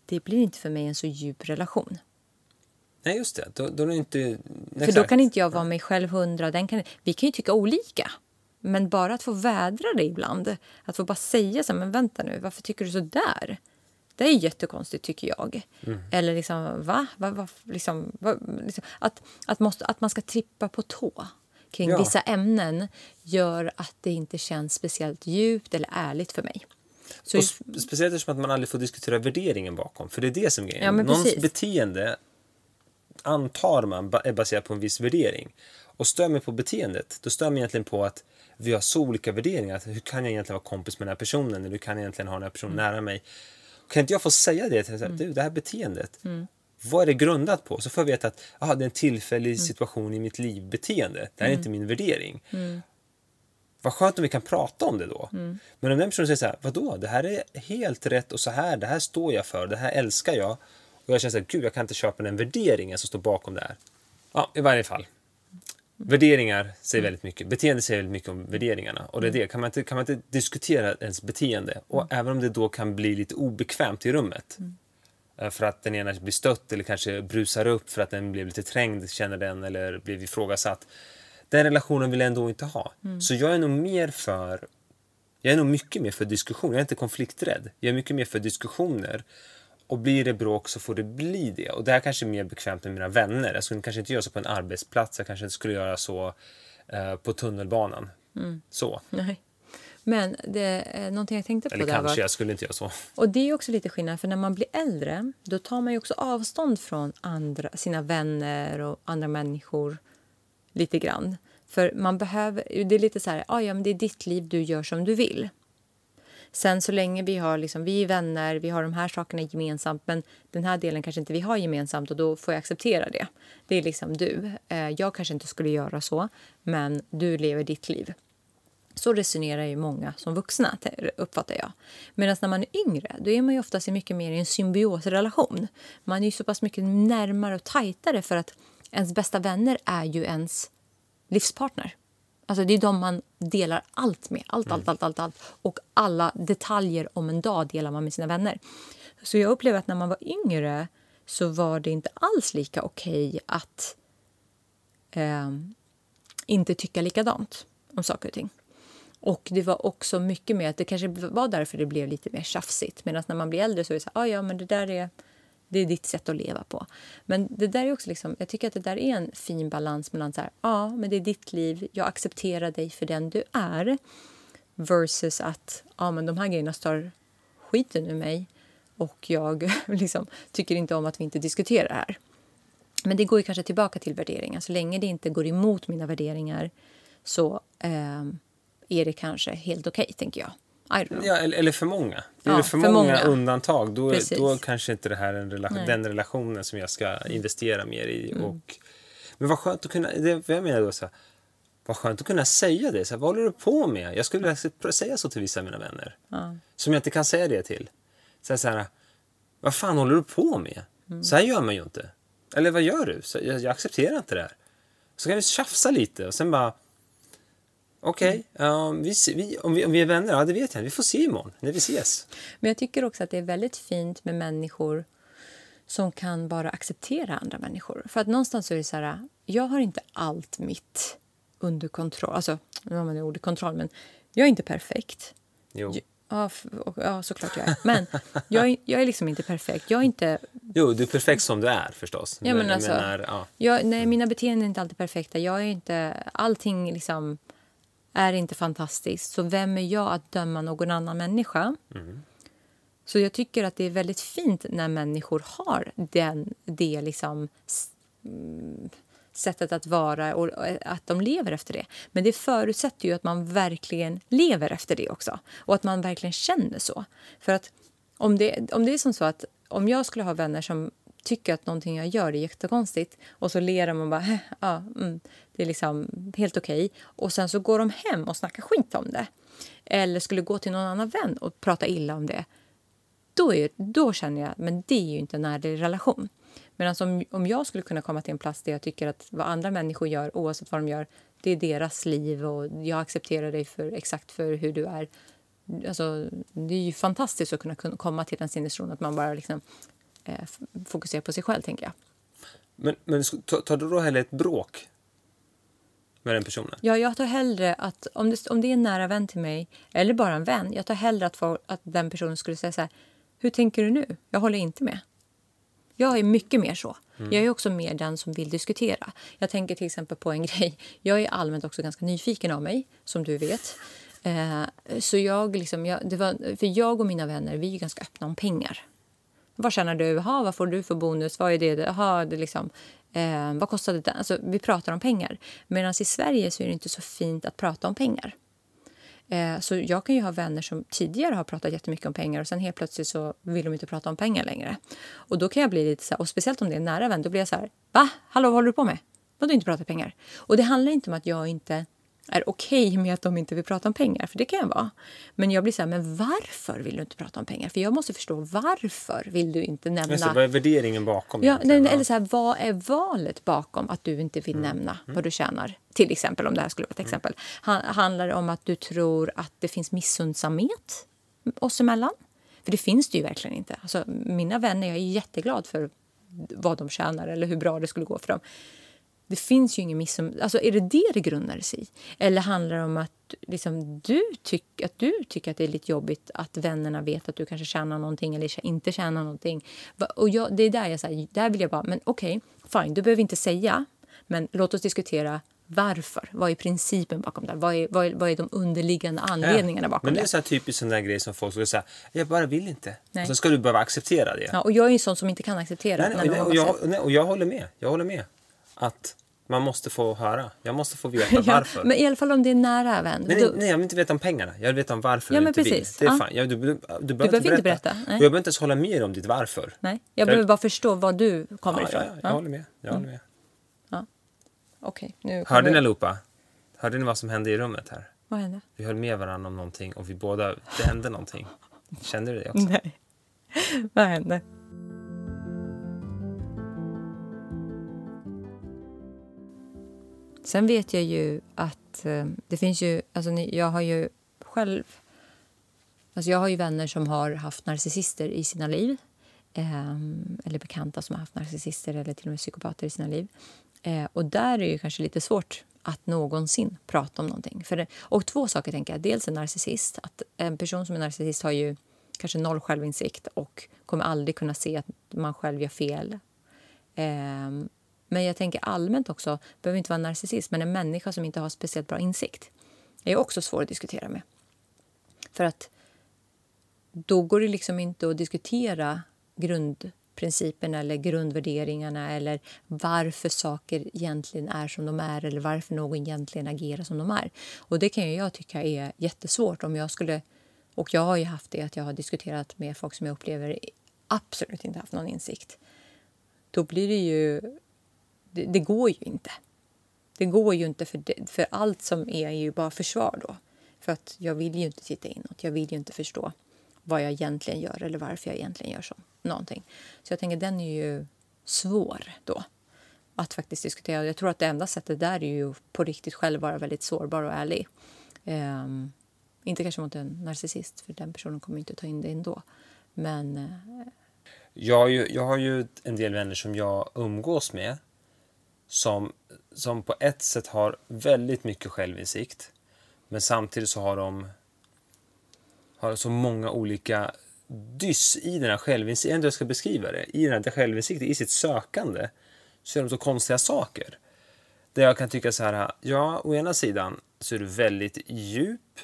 det blir inte för mig en så djup relation. Nej, just det. Då, då är det inte... För då kan inte jag vara mig själv hundra. Den kan, vi kan ju tycka olika. Men bara att få vädra det ibland. Att få bara säga så här, men vänta nu, varför tycker du så där? Det är jättekonstigt tycker jag. Eller liksom, va? va, va liksom, va liksom, att, att, måste, att man ska trippa på tå kring Ja. vissa ämnen gör att det inte känns speciellt djupt eller ärligt för mig. Så Och sp- speciellt eftersom att man aldrig får diskutera värderingen bakom. För det är det som är grejen. Ja, Någons beteende antar man är baserat på en viss värdering. Och stör mig på beteendet, då stör mig egentligen på att vi har så olika värderingar. Hur kan jag egentligen vara kompis med den här personen? Eller hur kan jag egentligen ha den här personen nära mig? Kan inte jag få säga det? Till, mm. du, det här beteendet, vad är det grundat på? Så får jag veta att aha, det är en tillfällig situation i mitt liv, beteende. Det här är inte min värdering. Vad skönt om vi kan prata om det då. Men om den personen säger så här, vadå, det här är helt rätt och så här, det här står jag för, det här älskar jag. Och jag känner så här, gud jag kan inte köpa den värderingen som står bakom det här. Ja, i varje fall. Värderingar säger väldigt mycket, beteende säger väldigt mycket om värderingarna. Och det är det, kan man inte, kan man inte diskutera ens beteende, och även om det då kan bli lite obekvämt i rummet, eh, för att den ena blir stött eller kanske brusar upp för att den blev lite trängd, känner den, eller blev ifrågasatt. Den relationen vill jag ändå inte ha. Så jag är nog mer för jag är nog mycket mer för diskussion. Jag är inte konflikträdd. Jag är mycket mer för diskussioner. Och blir det bråk så får det bli det. Och det här kanske är mer bekvämt med mina vänner. Jag skulle kanske inte göra så på en arbetsplats. Jag kanske inte skulle göra så eh, på tunnelbanan. Så. Nej. Men det är någonting jag tänkte på Eller där kanske, var... jag skulle inte göra så. Och det är också lite skillnad, för när man blir äldre då tar man också avstånd från andra, sina vänner och andra människor lite grann. För man behöver, det är lite så här, ah, ja men det är ditt liv, du gör som du vill. Sen så länge vi har liksom, vi är vänner, vi har de här sakerna gemensamt men den här delen kanske inte vi har gemensamt och då får jag acceptera det. Det är liksom du. Eh, jag kanske inte skulle göra så, men du lever ditt liv. Så resonerar ju många som vuxna, uppfattar jag. Medan när man är yngre, då är man ju oftast mycket mer i en symbiosrelation. Man är ju så pass mycket närmare och tajtare för att ens bästa vänner är ju ens livspartner. Alltså det är de man delar allt med. Allt, allt, allt, allt, allt. Och alla detaljer om en dag delar man med sina vänner. Så jag upplever att när man var yngre så var det inte alls lika okej att eh, inte tycka likadant om saker och ting. Och det var också mycket mer att det kanske var därför det blev lite mer tjafsigt. Medan när man blir äldre så är det så här, ah, ja men det där är, det är ditt sätt att leva på. Men det där är också liksom, jag tycker att det där är en fin balans mellan så här, ja men det är ditt liv, jag accepterar dig för den du är. Versus att, ja men de här grejerna stör skiten ur mig. Och jag *laughs* liksom, tycker inte om att vi inte diskuterar det här. Men det går ju kanske tillbaka till värderingar. Så länge det inte går emot mina värderingar så eh, är det kanske helt okej, tänker jag. Ja, eller, för många. Är Ja, det för, för många, många. undantag då, Precis. då kanske inte det här är relation, den relationen som jag ska investera mer i. Mm. Och, men vad skönt att kunna, det, jag menar då så här, vad skönt att kunna säga det. Så här, vad håller du på med? Jag skulle vilja säga så till vissa av mina vänner. Ja. Som jag inte kan säga det till. Så här, så här, vad fan håller du på med? Mm. Så här gör man ju inte. Eller vad gör du? Så jag, jag accepterar inte det här. Så kan vi tjafsa lite och sen bara Okej, ja, vi, se- vi, om, vi, om vi är vänner, ja det vet jag. Vi får se imorgon när vi ses. Men jag tycker också att det är väldigt fint med människor som kan bara acceptera andra människor. För att någonstans så är det så här, jag har inte allt mitt under kontroll. Alltså, nu har man det ordet kontroll, men jag är inte perfekt. Jo. Ja, ja såklart jag är. Men *laughs* jag är, jag är liksom inte perfekt. Jag är inte Jo, du är perfekt som du är förstås. Ja, men jag alltså- menar, ja. Jag, nej, mina beteenden är inte alltid perfekta. Jag är inte, allting liksom är inte fantastiskt. Så vem är jag att döma någon annan människa? Så jag tycker att det är väldigt fint när människor har den, det liksom, mm, sättet att vara och och att de lever efter det. Men det förutsätter ju att man verkligen lever efter det också och att man verkligen känner så. För att om det, om det är som så att om jag skulle ha vänner som tycker att någonting jag gör är jättekonstigt och så ler de och bara ja, mm, det är liksom helt okej och sen så går de hem och snackar skit om det eller skulle gå till någon annan vän och prata illa om det då, är, då känner jag men det är ju inte en ärlig relation. Medan om, om jag skulle kunna komma till en plats där jag tycker att vad andra människor gör, oavsett vad de gör, det är deras liv och jag accepterar dig för exakt för hur du är. Alltså, det är ju fantastiskt att kunna kunna komma till den sinnesron att man bara liksom, eh, f- fokuserar på sig själv, tänker jag. Men, men tar du då hellre ett bråk med den personen? Ja, jag tar hellre att om det, om det är en nära vän till mig eller bara en vän, jag tar hellre att, få, att den personen skulle säga så här, hur tänker du nu? Jag håller inte med. Jag är mycket mer så. Jag är också mer den som vill diskutera. Jag tänker till exempel på en *laughs* grej. Jag är allmänt också ganska nyfiken av mig, som du vet. Eh, så jag, liksom, jag, var, för jag och mina vänner vi är ganska öppna om pengar. Vad tjänar du? Aha, vad får du för bonus? Vad är det? Aha, det liksom, Eh, vad kostade det? Alltså, vi pratar om pengar. Medan i Sverige så är det inte så fint att prata om pengar. Eh, så jag kan ju ha vänner som tidigare har pratat jättemycket om pengar och sen helt plötsligt så vill de inte prata om pengar längre. Och då kan jag bli lite så här, och speciellt om det är en nära vän, då blir jag så här, va? Hallå, vad håller du på med? Vadå inte prata pengar? Och det handlar inte om att jag inte är okej okay med att de inte vill prata om pengar, för det kan jag vara. Men jag blir så här, men varför vill du inte prata om pengar? För jag måste förstå varför vill du inte nämna... Just det, vad är värderingen bakom? Ja, nej, eller så här, vad är valet bakom att du inte vill mm. nämna mm. vad du tjänar? Till exempel, om det här skulle vara ett mm. exempel. handlar det om att du tror att det finns missundsamhet oss emellan? För det finns det ju verkligen inte. Alltså, mina vänner, jag är jätteglad för vad de tjänar eller hur bra det skulle gå för dem. Det finns ju ingen missom... Alltså är det det det grundar sig i? Eller handlar det om att, liksom, du, tyck, att du tycker att det är lite jobbigt att vännerna vet att du kanske tjänar någonting eller inte tjänar någonting? Och jag, det är där jag säger, där vill jag bara, men okej, okay, fine, du behöver inte säga, men låt oss diskutera varför. Vad är principen bakom det? Vad är, vad är, vad är de underliggande anledningarna bakom det? Men det är så här typiskt sån där grej som folk skulle säga, jag bara vill inte. Nej. Och så ska du behöva acceptera det. Ja, och jag är ju sån som inte kan acceptera. Nej, nej, och, jag, nej, och jag håller med. Jag håller med. Att man måste få höra. Jag måste få veta *laughs* varför. men i alla fall om det är nära vän. Nej, nej, nej, jag vill inte veta om pengarna. Jag vill veta om varför ja, du inte precis. vill. Det är ja. fan. Jag, du, du, du, behöver inte berätta. Inte berätta. Nej. jag behöver inte ens hålla med om ditt varför. Nej, jag behöver bara förstå var du kommer ja, ifrån. Ja, jag håller med. Jag håller med. Ja. Okej, okay, Hörde ni allihopa? Hörde ni vad som hände i rummet här? Vad hände? Vi höll med varandra om någonting och vi båda, det hände någonting. Kände du det också? *laughs* Nej. vad hände? Sen vet jag ju att eh, det finns ju... Alltså, jag har ju själv... Alltså jag har ju vänner som har haft narcissister i sina liv. Eh, eller bekanta som har haft narcissister eller till och med psykopater i sina liv. Eh, och där är det ju kanske lite svårt att någonsin prata om någonting. För det, och två saker tänker jag. Dels en narcissist. Att en person som är narcissist har ju kanske noll självinsikt och kommer aldrig kunna se att man själv gör fel. Eh, men jag tänker allmänt också, behöver inte vara en narcissist, men en människa som inte har speciellt bra insikt är också svår att diskutera med. För att då går det liksom inte att diskutera grundprinciperna eller grundvärderingarna eller varför saker egentligen är som de är eller varför någon egentligen agerar som de är. Och det kan jag tycka är jättesvårt om jag skulle... Och jag har ju haft det att jag har diskuterat med folk som jag upplever absolut inte haft någon insikt. Då blir det ju det, det, går ju inte. Det går ju inte, för, det, för allt som är ju bara försvar då. För att jag vill ju inte titta inåt. Jag vill ju inte förstå vad jag egentligen gör eller varför jag egentligen gör så. Någonting. Så jag tänker den är ju svår då att faktiskt diskutera. Jag tror att det enda sättet där är ju på riktigt själv vara väldigt sårbar och ärlig. Um, inte kanske mot en narcissist, för den personen kommer inte ta in det ändå. Men... Uh... Jag, har ju, jag har ju en del vänner som jag umgås med som, som på ett sätt har väldigt mycket självinsikt. Men samtidigt så har de har så många olika dyss i den här självinsikten. Jag ska beskriva det. I den här självinsikten, i sitt sökande, så gör de så konstiga saker. Där jag kan tycka så här, ja, å ena sidan så är du väldigt djup,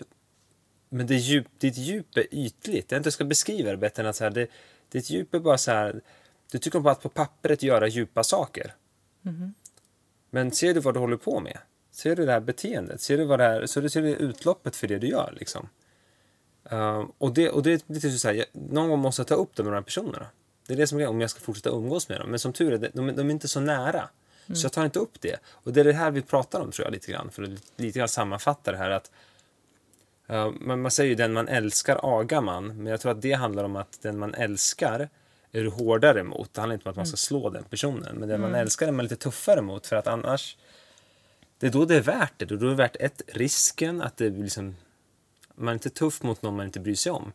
men det djup, ditt djup är ytligt. Jag inte ska beskriva det bättre än att så här, det, ditt djup är bara så här, du tycker om att på pappret göra djupa saker. Mm. Men ser du vad du håller på med? Ser du det här beteendet? Ser du vad det här, så du ser du utloppet för det du gör? Liksom? Uh, och det, och det är lite så här, jag, någon gång måste jag ta upp det med de här personerna. Det är det som är om jag ska fortsätta umgås med dem. Men som tur är, de, de är inte så nära. Mm. Så jag tar inte upp det. Och det är det här vi pratar om tror jag lite grann. För att lite grann sammanfatta det här att uh, man, man säger ju den man älskar agar man. Men jag tror att det handlar om att den man älskar är du hårdare mot. Det handlar inte om att man ska slå den personen. Men den man mm. älskar är man lite tuffare mot för att annars... Det är då det är värt det. Då är det värt ett, risken att det liksom... Man är inte tuff mot någon man inte bryr sig om.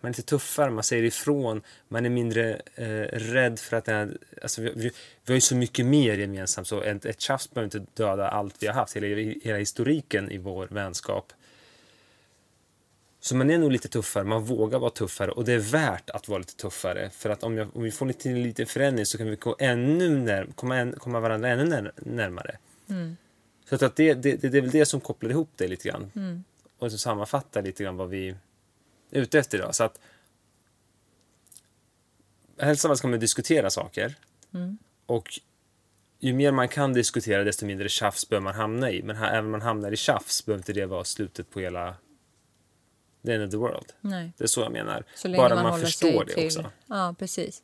Man är lite tuffare, man säger ifrån, man är mindre eh, rädd för att... Det alltså vi, vi, vi, har ju så mycket mer gemensamt så ett, ett tjafs behöver inte döda allt vi har haft, hela, hela historiken i vår vänskap. Så man är nog lite tuffare, man vågar vara tuffare och det är värt att vara lite tuffare. För att om, jag, om vi får lite, lite förändring så kan vi gå ännu när, komma, en, komma varandra ännu när, närmare. Mm. Så att det, det, det, är väl det som kopplar ihop det lite grann. Mm. Och som sammanfattar lite grann vad vi är ute efter idag. Så att helst av allt ska man diskutera saker. Mm. Och ju mer man kan diskutera desto mindre tjafs bör man hamna i. Men här, även om man hamnar i tjafs behöver inte det vara slutet på hela the end of the world. Nej. Det är så jag menar. Så Bara man, man, förstår det till... också. Ja, precis.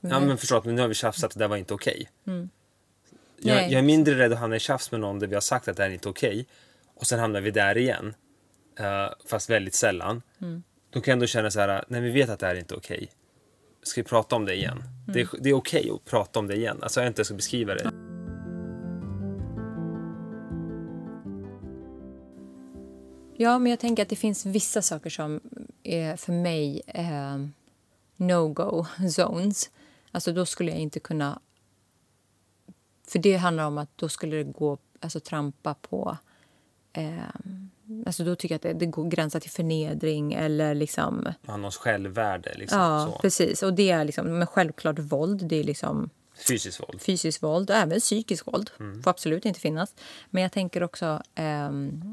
Ja men förstått, men nu har vi tjafsat det där var inte okej. Jag, Mm. Nej. jag är mindre rädd att hamna i tjafs med någon där vi har sagt att det här är inte okej. Och sen hamnar vi där igen. eh, fast väldigt sällan. Mm. Då kan jag ändå känna så här, nej vi vet att det här är inte okej. Ska vi prata om det igen? Det är, Mm. det är okej att prata om det igen. Alltså jag inte ska beskriva det. Ja, men jag tänker att det finns vissa saker som är för mig eh, no-go *laughs* zones. Alltså då skulle jag inte kunna... För det handlar om att då skulle det gå, alltså trampa på... Eh, alltså då tycker jag att det, det går gränsa till förnedring eller liksom... Har någons självvärde liksom. Ja, så. precis. Och det är liksom, men självklart våld, det är liksom Fysiskt våld. fysiskt våld och även psykiskt våld. Mm. får absolut inte finnas. Men jag tänker också ehm, eh,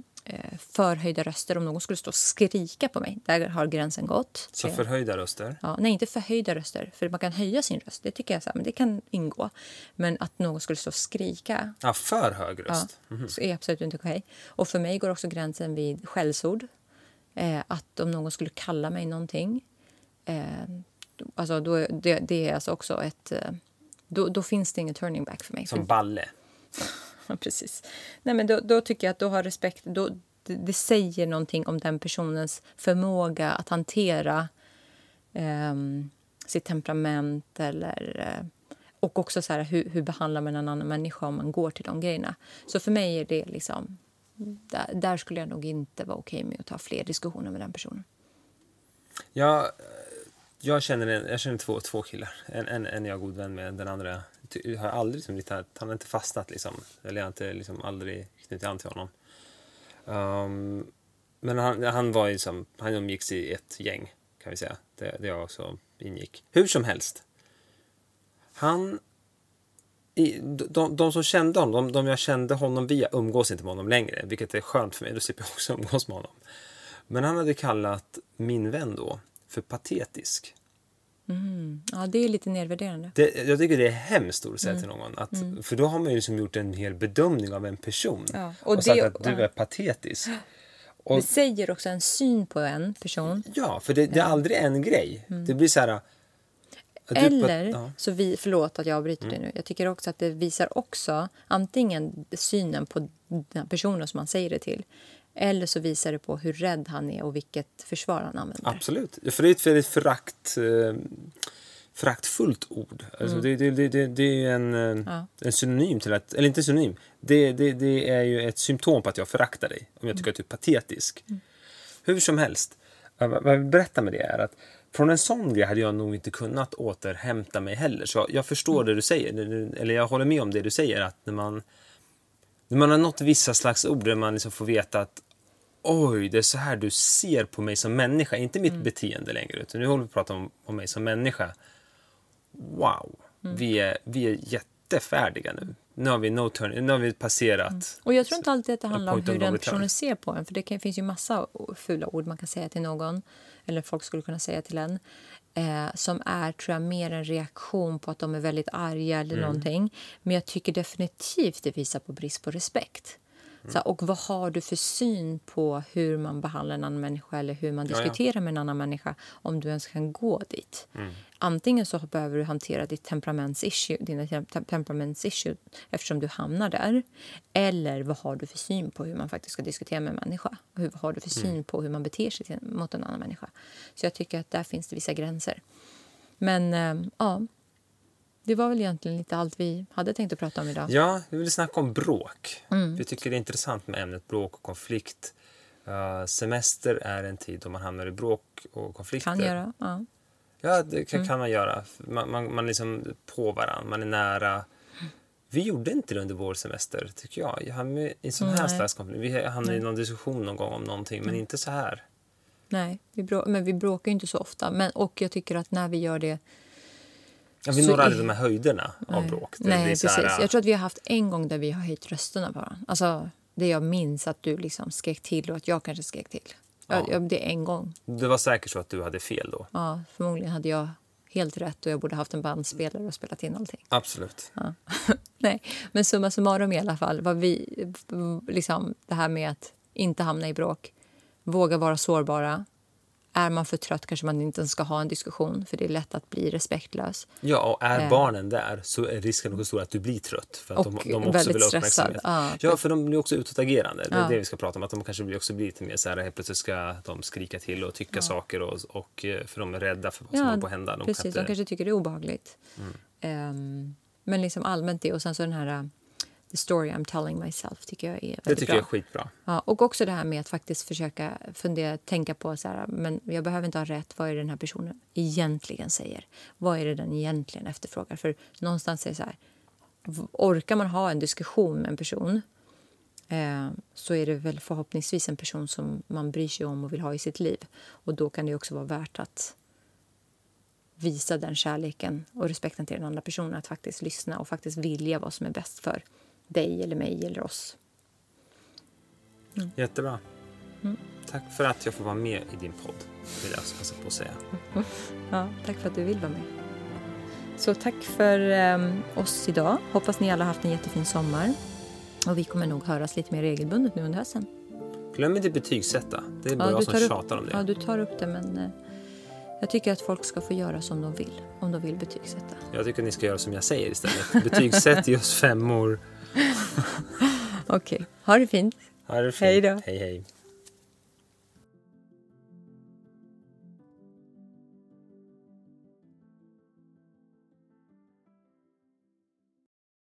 förhöjda röster. Om någon skulle stå och skrika på mig, där har gränsen gått. Så Eh, förhöjda röster. Ja, nej, inte förhöjda röster. För man kan höja sin röst. Det tycker jag så här, men det kan ingå. Men att någon skulle stå och skrika Ja, för hög ja, röst. så är absolut inte okej. Och för mig går också gränsen vid skällsord. Eh, att om någon skulle kalla mig någonting. Eh, alltså då, det, det är alltså också ett... Eh, då, då finns det ingen turning back för mig. Som balle. *laughs* Precis. Nej, men då, då tycker jag att då har respekt... Då, det, det säger någonting om den personens förmåga att hantera eh, sitt temperament eller... Eh, och också så här, hur, hur behandlar man en annan människa om man går till de grejerna. Så för mig är det liksom... Där, där skulle jag nog inte vara okej med att ta fler diskussioner med den personen. Jag, eh, jag känner, en, jag känner två, två killar. En, en, en är jag god vän med, den andra har jag aldrig liksom, han har inte fastnat liksom. Eller jag har inte liksom aldrig knutit an till honom. Um, men han, han var ju som, han umgicks i ett gäng kan vi säga. Det, det jag också ingick. Hur som helst. Han i, de, de som kände honom, de, de jag kände honom via, umgås inte med honom längre. Vilket är skönt för mig, då slipper jag också *laughs* umgås med honom. Men han hade kallat min vän då för patetisk. Ja, det är lite nedvärderande. Det, jag tycker det är hemskt att säga till någon. Att, För då har man ju liksom gjort en hel bedömning av en person. Ja, och och sagt att du är patetisk. Och, Det säger också en syn på en person. ja, för det, det är aldrig en grej. Det blir så här... du pat- Eller, ja. Mm. så vi, förlåt att jag avbryter dig nu. Jag tycker också att det visar också antingen synen på den personen som man säger det till. Eller så visar det på hur rädd han är och vilket försvar han använder. Absolut. För det är ett väldigt förakt, eh, föraktfullt ord. Alltså det, det, det, det, det är en, eh, Mm. Ja. en synonym till att... Eller inte synonym. Det, det, är ju ett symptom på att jag föraktar dig. Om jag tycker att du är patetisk. Mm. Hur som helst. Vad jag vill berätta med det är att från en sån grej hade jag nog inte kunnat återhämta mig heller. Så jag förstår det du säger. Eller jag håller med om det du säger. Att när man, när man har nått vissa slags ord där man liksom får veta att oj, det är så här du ser på mig som människa. Inte mitt beteende längre, utan nu håller vi på att prata om, om mig som människa. Wow, vi, är, vi är jättefärdiga nu. Nu har vi, no turn, nu har vi passerat. Och jag tror inte alltid att det handlar om hur den personen ser på en. För det kan, finns ju massa fula ord man kan säga till någon. Eller folk skulle kunna säga till en. Eh, som är, tror jag, mer en reaktion på att de är väldigt arga eller någonting. Men jag tycker definitivt det visar på brist på respekt. Så, och vad har du för syn på hur man behandlar en annan människa eller hur man Ja, ja. diskuterar med en annan människa om du ens kan gå dit? Antingen så behöver du hantera ditt temperamentsissue, dina tem- temperamentsissue eftersom du hamnar där. Eller vad har du för syn på hur man faktiskt ska diskutera med en människa? Och hur, vad har du för syn på hur man beter sig till, mot en annan människa? Så jag tycker att där finns det vissa gränser. Men eh, ja, det var väl egentligen lite allt vi hade tänkt att prata om idag. Ja, vi vill snacka om bråk. Mm. Vi tycker det är intressant med ämnet bråk och konflikt. Eh, semester är en tid då man hamnar i bråk och konflikter. Kan göra. Ja. Ja, det kan, Mm. kan man göra. Man, man, man är liksom på varandra, man är nära. Vi gjorde inte det under vår semester, tycker jag. Jag hamnade i sån här. Mm. slags konflikt. Vi hamnade i någon diskussion någon gång om någonting, men inte så här. Nej, vi men vi bråkar ju inte så ofta. Men, och jag tycker att när vi gör det Ja, vi når aldrig de här höjderna av Nej. bråk. Det Nej, så precis. här, Jag tror att vi har haft en gång där vi har höjt rösterna på varandra. Alltså, det jag minns att du liksom skrek till och att jag kanske skrek till. Ja. Ja. Ja, det är en gång. Det var säkert så att du hade fel då. Ja, förmodligen hade jag helt rätt och jag borde haft en bandspelare och spelat in allting. Absolut. Ja. *laughs* Nej, men summa summarum i alla fall. Vad vi, liksom, det här med att inte hamna i bråk, våga vara sårbara. Är man för trött kanske man inte ska ha en diskussion för det är lätt att bli respektlös. Ja, och är Eh. barnen där så är risken också stor att du blir trött. För att Och de, de också väldigt vill stressad. Ja, Ja, för de blir också utåtagerande. Det är Ja. det vi ska prata om. Att de kanske blir, också blir lite mer så här, helt plötsligt ska de skrika till och tycka saker och, och eh, för de är rädda för vad som Ja, håller på att hända. De Precis, kan de inte- kanske tycker det är obehagligt. Mm. Ehm, men liksom allmänt det och sen så den här the story I'm telling myself tycker jag är Det tycker bra. jag är skitbra. Ja, och också det här med att faktiskt försöka fundera, tänka på så här, men jag behöver inte ha rätt. Vad är det den här personen egentligen säger? Vad är det den egentligen efterfrågar? För någonstans är så här, orkar man ha en diskussion med en person eh, så är det väl förhoppningsvis en person som man bryr sig om och vill ha i sitt liv. Och då kan det också vara värt att visa den kärleken och respekten till den andra personen. Att faktiskt lyssna och faktiskt vilja vad som är bäst för dig eller mig eller oss. Jättebra. Mm. Tack för att jag får vara med i din podd. Vill jag passa på att säga. *laughs* Ja, tack för att du vill vara med. Så tack för ehm, oss idag. Hoppas ni alla haft en jättefin sommar. Och vi kommer nog höras lite mer regelbundet nu under hösten. Glöm inte betygsätta. Det är bara Ja, jag som upp- tjatar om det. Ja, du tar upp det men eh, jag tycker att folk ska få göra som de vill. Om de vill betygsätta. Jag tycker att ni ska göra som jag säger istället. Betygsätt, oss femmor. Okej, ha det fint. Ha det fint. Hej då. Hej, hej.